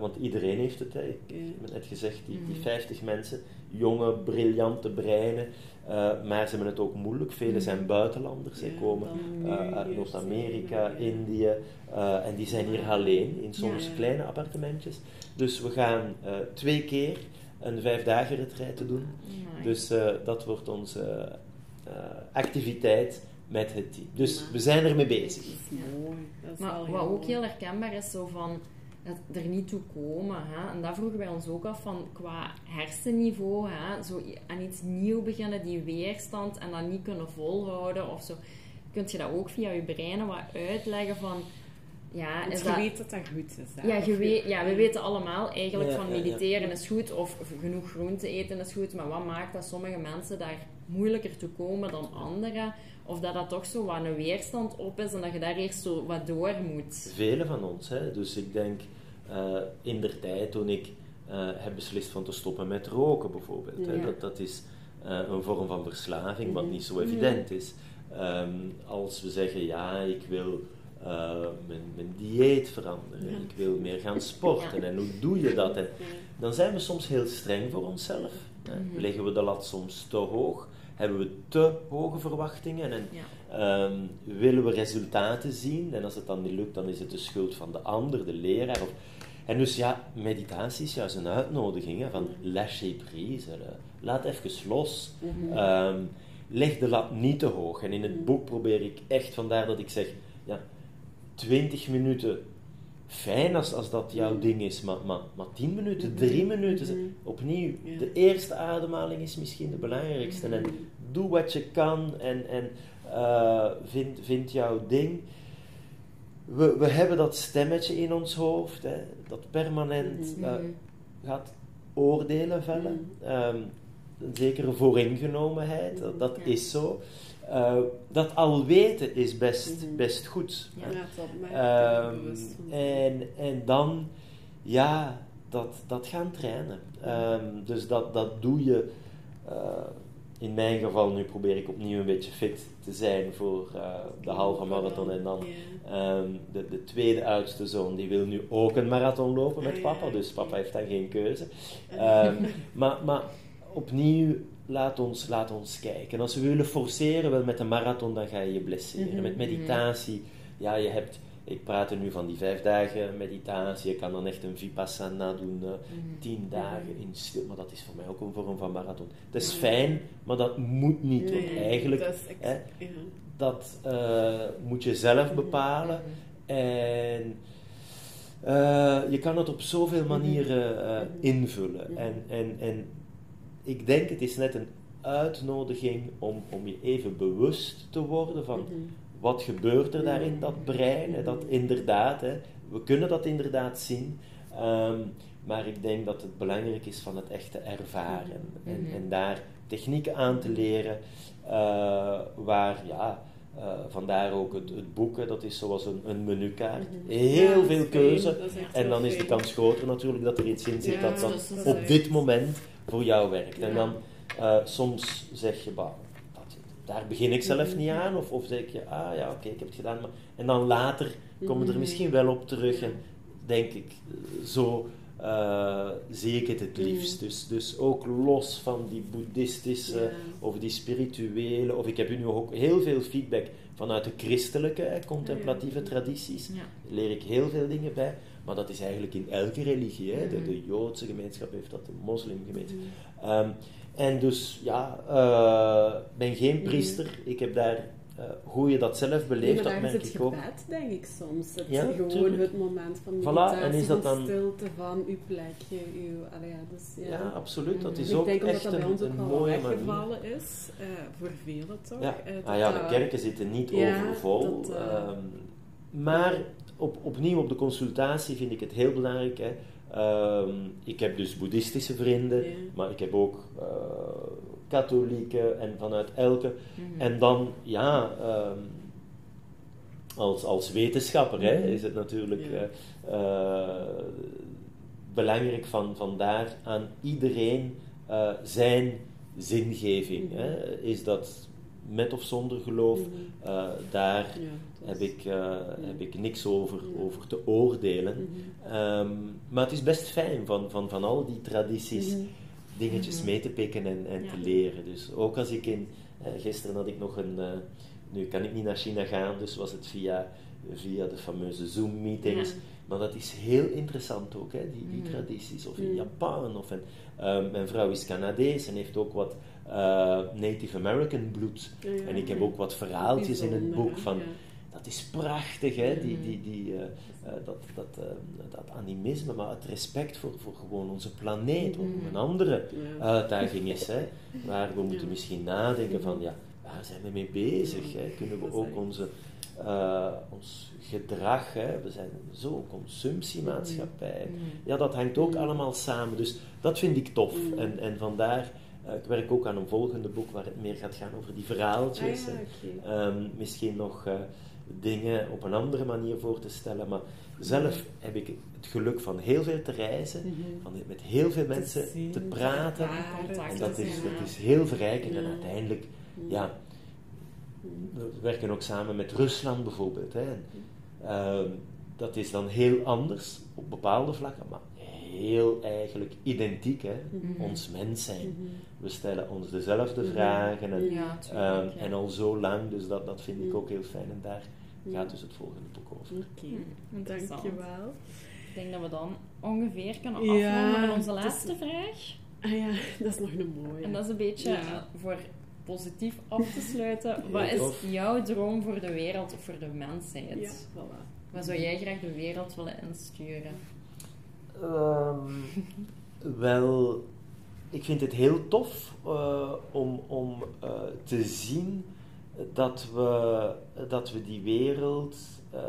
Want iedereen heeft het, hè. ik heb net gezegd, die, die Mhm. 50 mensen, jonge, briljante breinen, eh, maar ze hebben het ook moeilijk. Velen zijn Mhm. buitenlanders, ze Ja, komen eh, uit Noord-Amerika, ja. Indië, eh, en die zijn hier alleen, in soms Ja. kleine appartementjes. Dus we gaan eh, twee keer een vijfdagen retreat te doen. Dus eh, dat wordt onze eh, activiteit met het team. Dus Ja. we zijn ermee bezig. Dat is mooi. Dat is Maar wat ook heel herkenbaar is, zo van het er niet toe komen. Hè? En dat vroegen wij ons ook af van qua hersenniveau, hè? Zo aan iets nieuw beginnen, die weerstand en dat niet kunnen volhouden of zo. Kunt je dat ook via je brein wat uitleggen van, ja, Want is je dat... weet dat dat goed is. Hè? Ja, je weet, ja, we weten allemaal eigenlijk Ja, van ja, ja. mediteren is goed of genoeg groente eten is goed, maar wat maakt dat sommige mensen daar moeilijker toe komen dan anderen? Of dat dat toch zo wat een weerstand op is en dat je daar eerst zo wat door moet. Velen van ons. Hè? Dus ik denk eh, in der tijd toen ik eh, heb beslist van te stoppen met roken bijvoorbeeld. Hè? Dat, dat is eh, een vorm van verslaving wat Mhm. niet zo evident is. Ehm, als we zeggen ja, ik wil mijn, mijn dieet veranderen, Ja. ik wil meer gaan sporten en hoe doe je dat? En dan zijn we soms heel streng voor onszelf. Hè? Mhm. Leggen we de lat soms te hoog? Hebben we te hoge verwachtingen? En. Ehm, willen we resultaten zien? En als het dan niet lukt, dan is het de schuld van de ander, de leraar. Of... En dus ja, meditatie is juist een uitnodiging hè, van lâcher prise. hè. Laat even los. Mhm. Ehm, leg de lat niet te hoog. En in het boek probeer ik echt, vandaar dat ik zeg, ja, 20 minuten, fijn als, als dat jouw Mhm. ding is, maar, maar, maar 10 minuten, Mhm. 3 minuten, Mhm. opnieuw, Ja. de eerste ademhaling is misschien de belangrijkste. En doe wat je kan en, en eh, vind, vind jouw ding. We, we hebben dat stemmetje in ons hoofd, hè, dat permanent Mhm. eh, Mhm. gaat oordelen vellen. Ehm, een zekere vooringenomenheid, dat, dat Ja. is zo. Eh, dat al weten is best, Mhm. best goed. Ja. dat Ehm, van. en, en dan, ja, dat, dat gaan trainen. Ehm, dus dat, dat doe je. eh, in mijn geval, nu probeer ik opnieuw een beetje fit te zijn voor eh, de halve marathon. En dan ehm, de, de tweede oudste zoon, die wil nu ook een marathon lopen met papa. Dus papa heeft dan geen keuze. Ehm, maar, maar opnieuw, laat ons, laat ons kijken. Als we willen forceren, wel met een marathon, dan ga je je blesseren. Mhm. Met meditatie, ja, je hebt... Ik praat er nu van die vijf dagen meditatie. Je kan dan echt een vipassana doen, eh, Mhm. tien dagen in stil. Maar dat is voor mij ook een vorm van marathon. Dat is Ja. fijn, maar dat moet niet. Nee, want eigenlijk, dat is hè, ja. dat eh, moet je zelf bepalen. En eh, je kan het op zoveel manieren invullen. Mhm. En, en, en ik denk het is net een uitnodiging om, om je even bewust te worden van Mhm. Wat gebeurt er daar in dat brein. Hè, dat inderdaad, hè, we kunnen dat inderdaad zien. Ehm, maar ik denk dat het belangrijk is van het echt te ervaren. En, Mhm. en daar technieken aan te leren eh, waar, ja, eh, vandaar ook het, het boek, hè, dat is zoals een, een menukaart. Mhm. Heel Ja, veel keuze. En dan is de kans groter natuurlijk dat er iets in zit Ja, dat, dat op dit moment voor jou werkt. En dan eh, soms zeg je, bah, daar begin ik zelf niet aan. Of, of zeg je, ah ja, oké, ik heb het gedaan. Maar, en dan later komen we er Mhm. misschien wel op terug. En denk ik, zo eh, zie ik het het liefst. Dus, dus ook los van die boeddhistische Ja. of die spirituele. Of ik heb nu ook heel veel feedback vanuit de christelijke, hè, contemplatieve tradities. Ja. Leer ik heel veel dingen bij. Maar dat is eigenlijk in elke religie. Hè. De, Mhm. de Joodse gemeenschap heeft dat, de moslimgemeenschap. Mhm. En dus, ja, eh, ben geen Mhm. priester. Ik heb daar eh, hoe je dat zelf beleeft, dat merk het ik ook. gebed, denk ik soms. Het, Ja, gewoon tuurlijk. het moment van Voilà, meditatie, en is dat van dan- stilte, van uw plekje, uw... Allee, ja, dus, ja. Ja, absoluut. Dat is ik ook denk omdat echt dat bij een, ons ook een wel weggevallen is, eh, voor velen toch? Ja. Dat Ah ja, de dat- kerken zitten niet Ja, overvol. dat, eh, ehm, maar op, opnieuw op de consultatie vind ik het heel belangrijk. Hè. Ehm, ik heb dus boeddhistische vrienden, Ja. maar ik heb ook eh, katholieken en vanuit elke. Mhm. En dan, ja, ehm, als, als wetenschapper hè, is het natuurlijk Ja. eh, eh, belangrijk van, van daar aan iedereen zijn zingeving. Mhm. Hè. Is dat met of zonder geloof? Mhm. Daar Ja, heb ik, eh, heb ik niks over, over te oordelen. Mhm. Ehm, maar het is best fijn van, van, van al die tradities Mhm. dingetjes Mhm. mee te pikken en, en te leren. Dus ook als ik in... eh, gisteren had ik nog een... eh, nu kan ik niet naar China gaan, dus was het via, via de fameuze Zoom-meetings. Maar dat is heel interessant ook, hè, die, die tradities. Of in. Japan. Of in, ehm, mijn vrouw is Canadees en heeft ook wat Native American bloed. Ja, ja. En ik heb ook wat verhaaltjes in het boek van... Dat is prachtig, hè? Die, Mhm. die, die, eh, eh, dat, dat, eh, dat animisme, maar het respect voor, voor gewoon onze planeet, wat Mhm. een andere uitdaging is. Hè? Waar we moeten misschien nadenken van, ja, waar zijn we mee bezig? Hè? Kunnen we ook onze, ons gedrag, hè? we zijn zo'n consumptiemaatschappij. Mhm. Ja, dat hangt ook allemaal samen. Dus dat vind ik tof. En, en vandaar, ik werk ook aan een volgende boek waar het meer gaat gaan over die verhaaltjes. Ah, ja. Ehm, misschien nog dingen op een andere manier voor te stellen. Maar zelf heb ik het geluk van heel veel te reizen, Mhm. van met heel veel mensen zien, te praten. En dat is, dat is heel verrijkend. En uiteindelijk, Mhm. ja, we werken ook samen met Rusland bijvoorbeeld. Hè. En, ehm, dat is dan heel anders op bepaalde vlakken, maar heel eigenlijk identiek. Hè. Mhm. Ons mens zijn. Mhm. We stellen ons dezelfde Mhm. vragen. En, Ja, Ehm, ja. En al zo lang, dus dat, dat vind ik ook heel fijn. En daar gaat dus het volgende boek over. Oké, Hm, interessant. dankjewel. Ik denk dat we dan ongeveer kunnen Ja, afronden met onze is- laatste vraag. Ah ja, dat is nog een mooie. En dat is een beetje Ja. voor positief af te sluiten. Wat is jouw droom voor de wereld of voor de mensheid? Ja, voilà. Wat zou jij graag de wereld willen insturen? Ehm, wel, ik vind het heel tof eh, om, om eh, te zien dat we, dat we die wereld eh,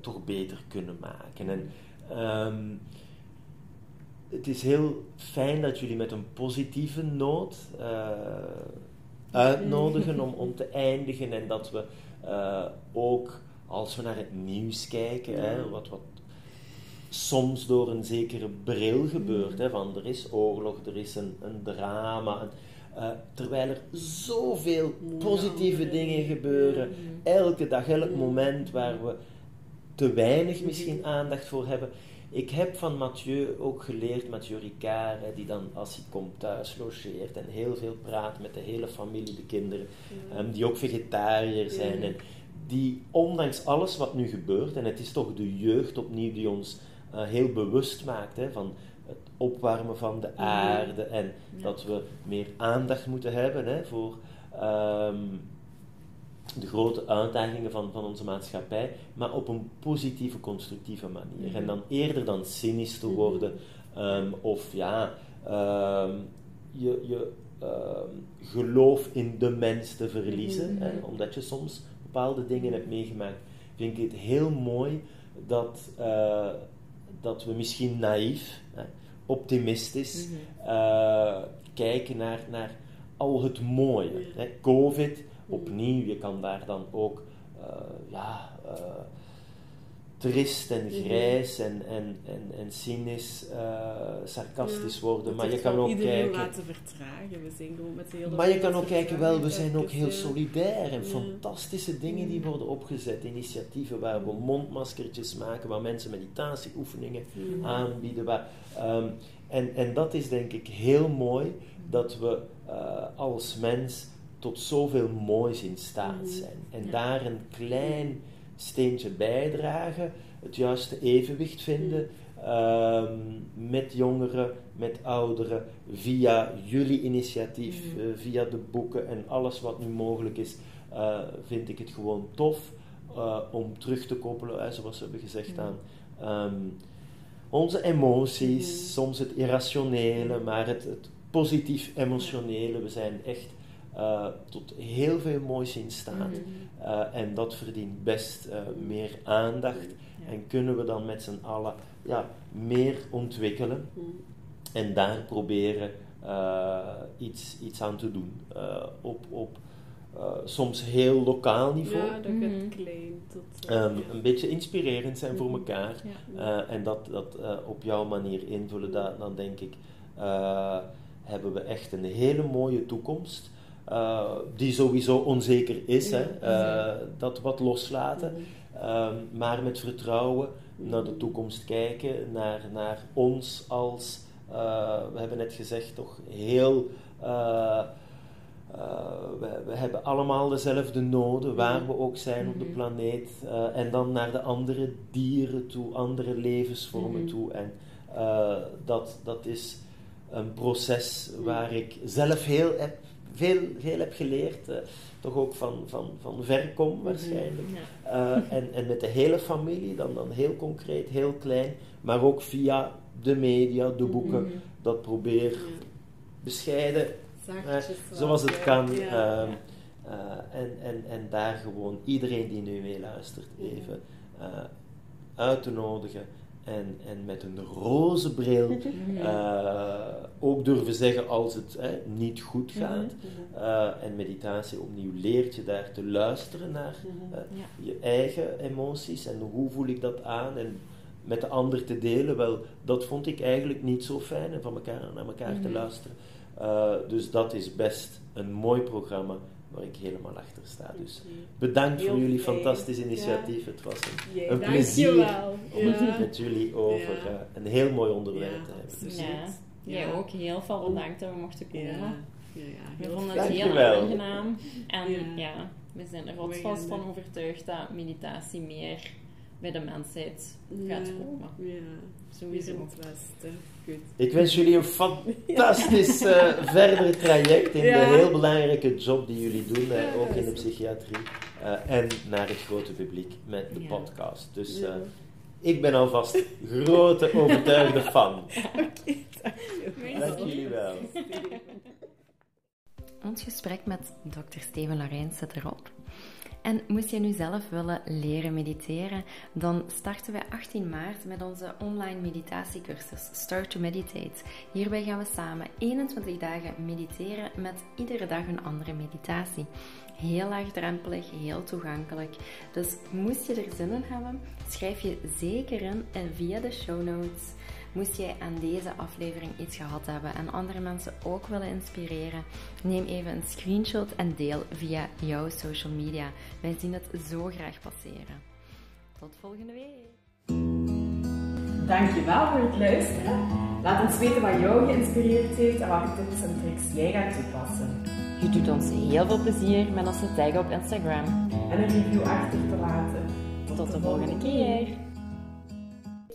toch beter kunnen maken. En ehm, het is heel fijn dat jullie met een positieve noot uitnodigen om, om te eindigen en dat we ook als we naar het nieuws kijken, hè, wat, wat soms door een zekere bril gebeurt. Hè, van er is oorlog, er is een, een drama. een- eh, terwijl er zoveel positieve dingen gebeuren. Elke dag, elk moment waar we te weinig misschien aandacht voor hebben. Ik heb van Mathieu ook geleerd, Mathieu Ricard, hè, die dan als hij komt thuis logeert en heel veel praat met de hele familie, de kinderen, ehm, die ook vegetariër zijn. Ja. En die ondanks alles wat nu gebeurt, en het is toch de jeugd opnieuw die ons heel bewust maakt hè, van het opwarmen van de aarde en Ja. dat we meer aandacht moeten hebben hè, voor ehm, de grote uitdagingen van, van onze maatschappij, maar op een positieve, constructieve manier. En dan eerder dan cynisch te worden ehm, of ja, ehm, je, je geloof in de mens te verliezen, hè, omdat je soms bepaalde dingen hebt meegemaakt, vind ik het heel mooi dat, eh, dat we misschien naïef, hè, optimistisch Mhm. eh, kijken naar, naar al het mooie. Hè. Covid, opnieuw, je kan daar dan ook eh, ja, eh, trist en Mhm. grijs en, en, en, en cynisch, eh, sarcastisch worden, maar je kan ook iedereen kijken... laten vertragen. We zijn gewoon met de hele Maar je kan ook kijken, wel, we zijn ook heel vertragen. solidair en Ja. fantastische dingen die worden opgezet. Initiatieven waar we mondmaskertjes maken, waar mensen meditatieoefeningen Ja. aanbieden. Waar, ehm, en, en dat is denk ik heel mooi dat we eh, als mens tot zoveel moois in staat Mhm. zijn. En daar een klein steentje bijdragen, het juiste evenwicht vinden. ehm, met jongeren, met ouderen, via jullie initiatief, Mhm. eh, via de boeken en alles wat nu mogelijk is, eh, vind ik het gewoon tof eh, om terug te koppelen, zoals we hebben gezegd, aan ehm, onze emoties, soms het irrationele, maar het, het positief emotionele. We zijn echt eh, tot heel veel moois in staat. Eh, en dat verdient best eh, meer aandacht. En kunnen we dan met z'n allen ja, meer ontwikkelen en daar proberen eh, iets, iets aan te doen. Eh, op op eh, soms heel lokaal niveau. Ja, dat Mhm. gaat klein tot... Een beetje inspirerend zijn voor Mhm. elkaar. Ja. Eh, en dat, dat eh, op jouw manier invullen, da- dan denk ik, eh, hebben we echt een hele mooie toekomst. Eh, die sowieso onzeker is, hè? Eh, dat wat loslaten. Mhm. Ehm, maar met vertrouwen naar de toekomst kijken, naar, naar ons als, eh, we hebben net gezegd, toch heel. we, we hebben allemaal dezelfde noden, waar we ook zijn op de Mhm. planeet. en dan naar de andere dieren toe, andere levensvormen Mhm. toe. En dat, dat is een proces waar ik zelf heel heb, veel, veel heb geleerd. eh, toch ook van, van, van ver kom waarschijnlijk. Ja. Eh, en, en met de hele familie, dan, dan heel concreet, heel klein, maar ook via de media, de boeken, Mhm. dat probeer Ja. bescheiden, eh, zoals het kan. Ehm, eh, en, en, en daar gewoon iedereen die nu meeluistert even uit te nodigen. En, en met een roze bril eh, ook durven zeggen als het eh, niet goed gaat. Eh, en meditatie opnieuw leert je daar te luisteren naar Mhm. eh, je eigen emoties en hoe voel ik dat aan en met de ander te delen. Wel, dat vond ik eigenlijk niet zo fijn en van elkaar naar elkaar te Mhm. luisteren. Eh, dus dat is best een mooi programma waar ik helemaal achter sta. Dus bedankt Heel voor jullie fijn. fantastisch initiatief. Het was een, een plezier dankjewel. om het Ja. met jullie over Ja. eh, een heel mooi onderwerp Ja, te hebben. Dus, Ja. Jij ook heel veel bedankt dat we mochten komen. Ja, ja, ja, We heel vonden het heel aangenaam. En Ja. ja, we zijn er rotsvast van er- overtuigd dat meditatie meer bij de mensheid gaat komen. Ja, Sowieso. Het beste. Goed. Ik wens jullie een fantastisch eh, verder traject in Ja. de heel belangrijke job die jullie doen, eh, Ja, ook in de psychiatrie. eh, en naar het grote publiek met de Ja. podcast. Dus Ja. eh, ik ben alvast grote overtuigde fan. Dank jullie wel. Ons gesprek met Dr. Steven Larijns zit erop. En moest je nu zelf willen leren mediteren, dan starten wij 18 maart met onze online meditatiecursus Start to Meditate. Hierbij gaan we samen 21 dagen mediteren met iedere dag een andere meditatie. Heel laagdrempelig, heel toegankelijk. Dus moest je er zin in hebben, schrijf je zeker in via de show notes. Moest jij aan deze aflevering iets gehad hebben en andere mensen ook willen inspireren, neem even een screenshot en deel via jouw social media. Wij zien het zo graag passeren. Tot volgende week. Dankjewel voor het luisteren. Laat ons weten wat jou geïnspireerd heeft en welke tips en tricks jij gaat toepassen. Je doet ons heel veel plezier met onze tag op Instagram. En een review achter te laten. Tot de volgende keer.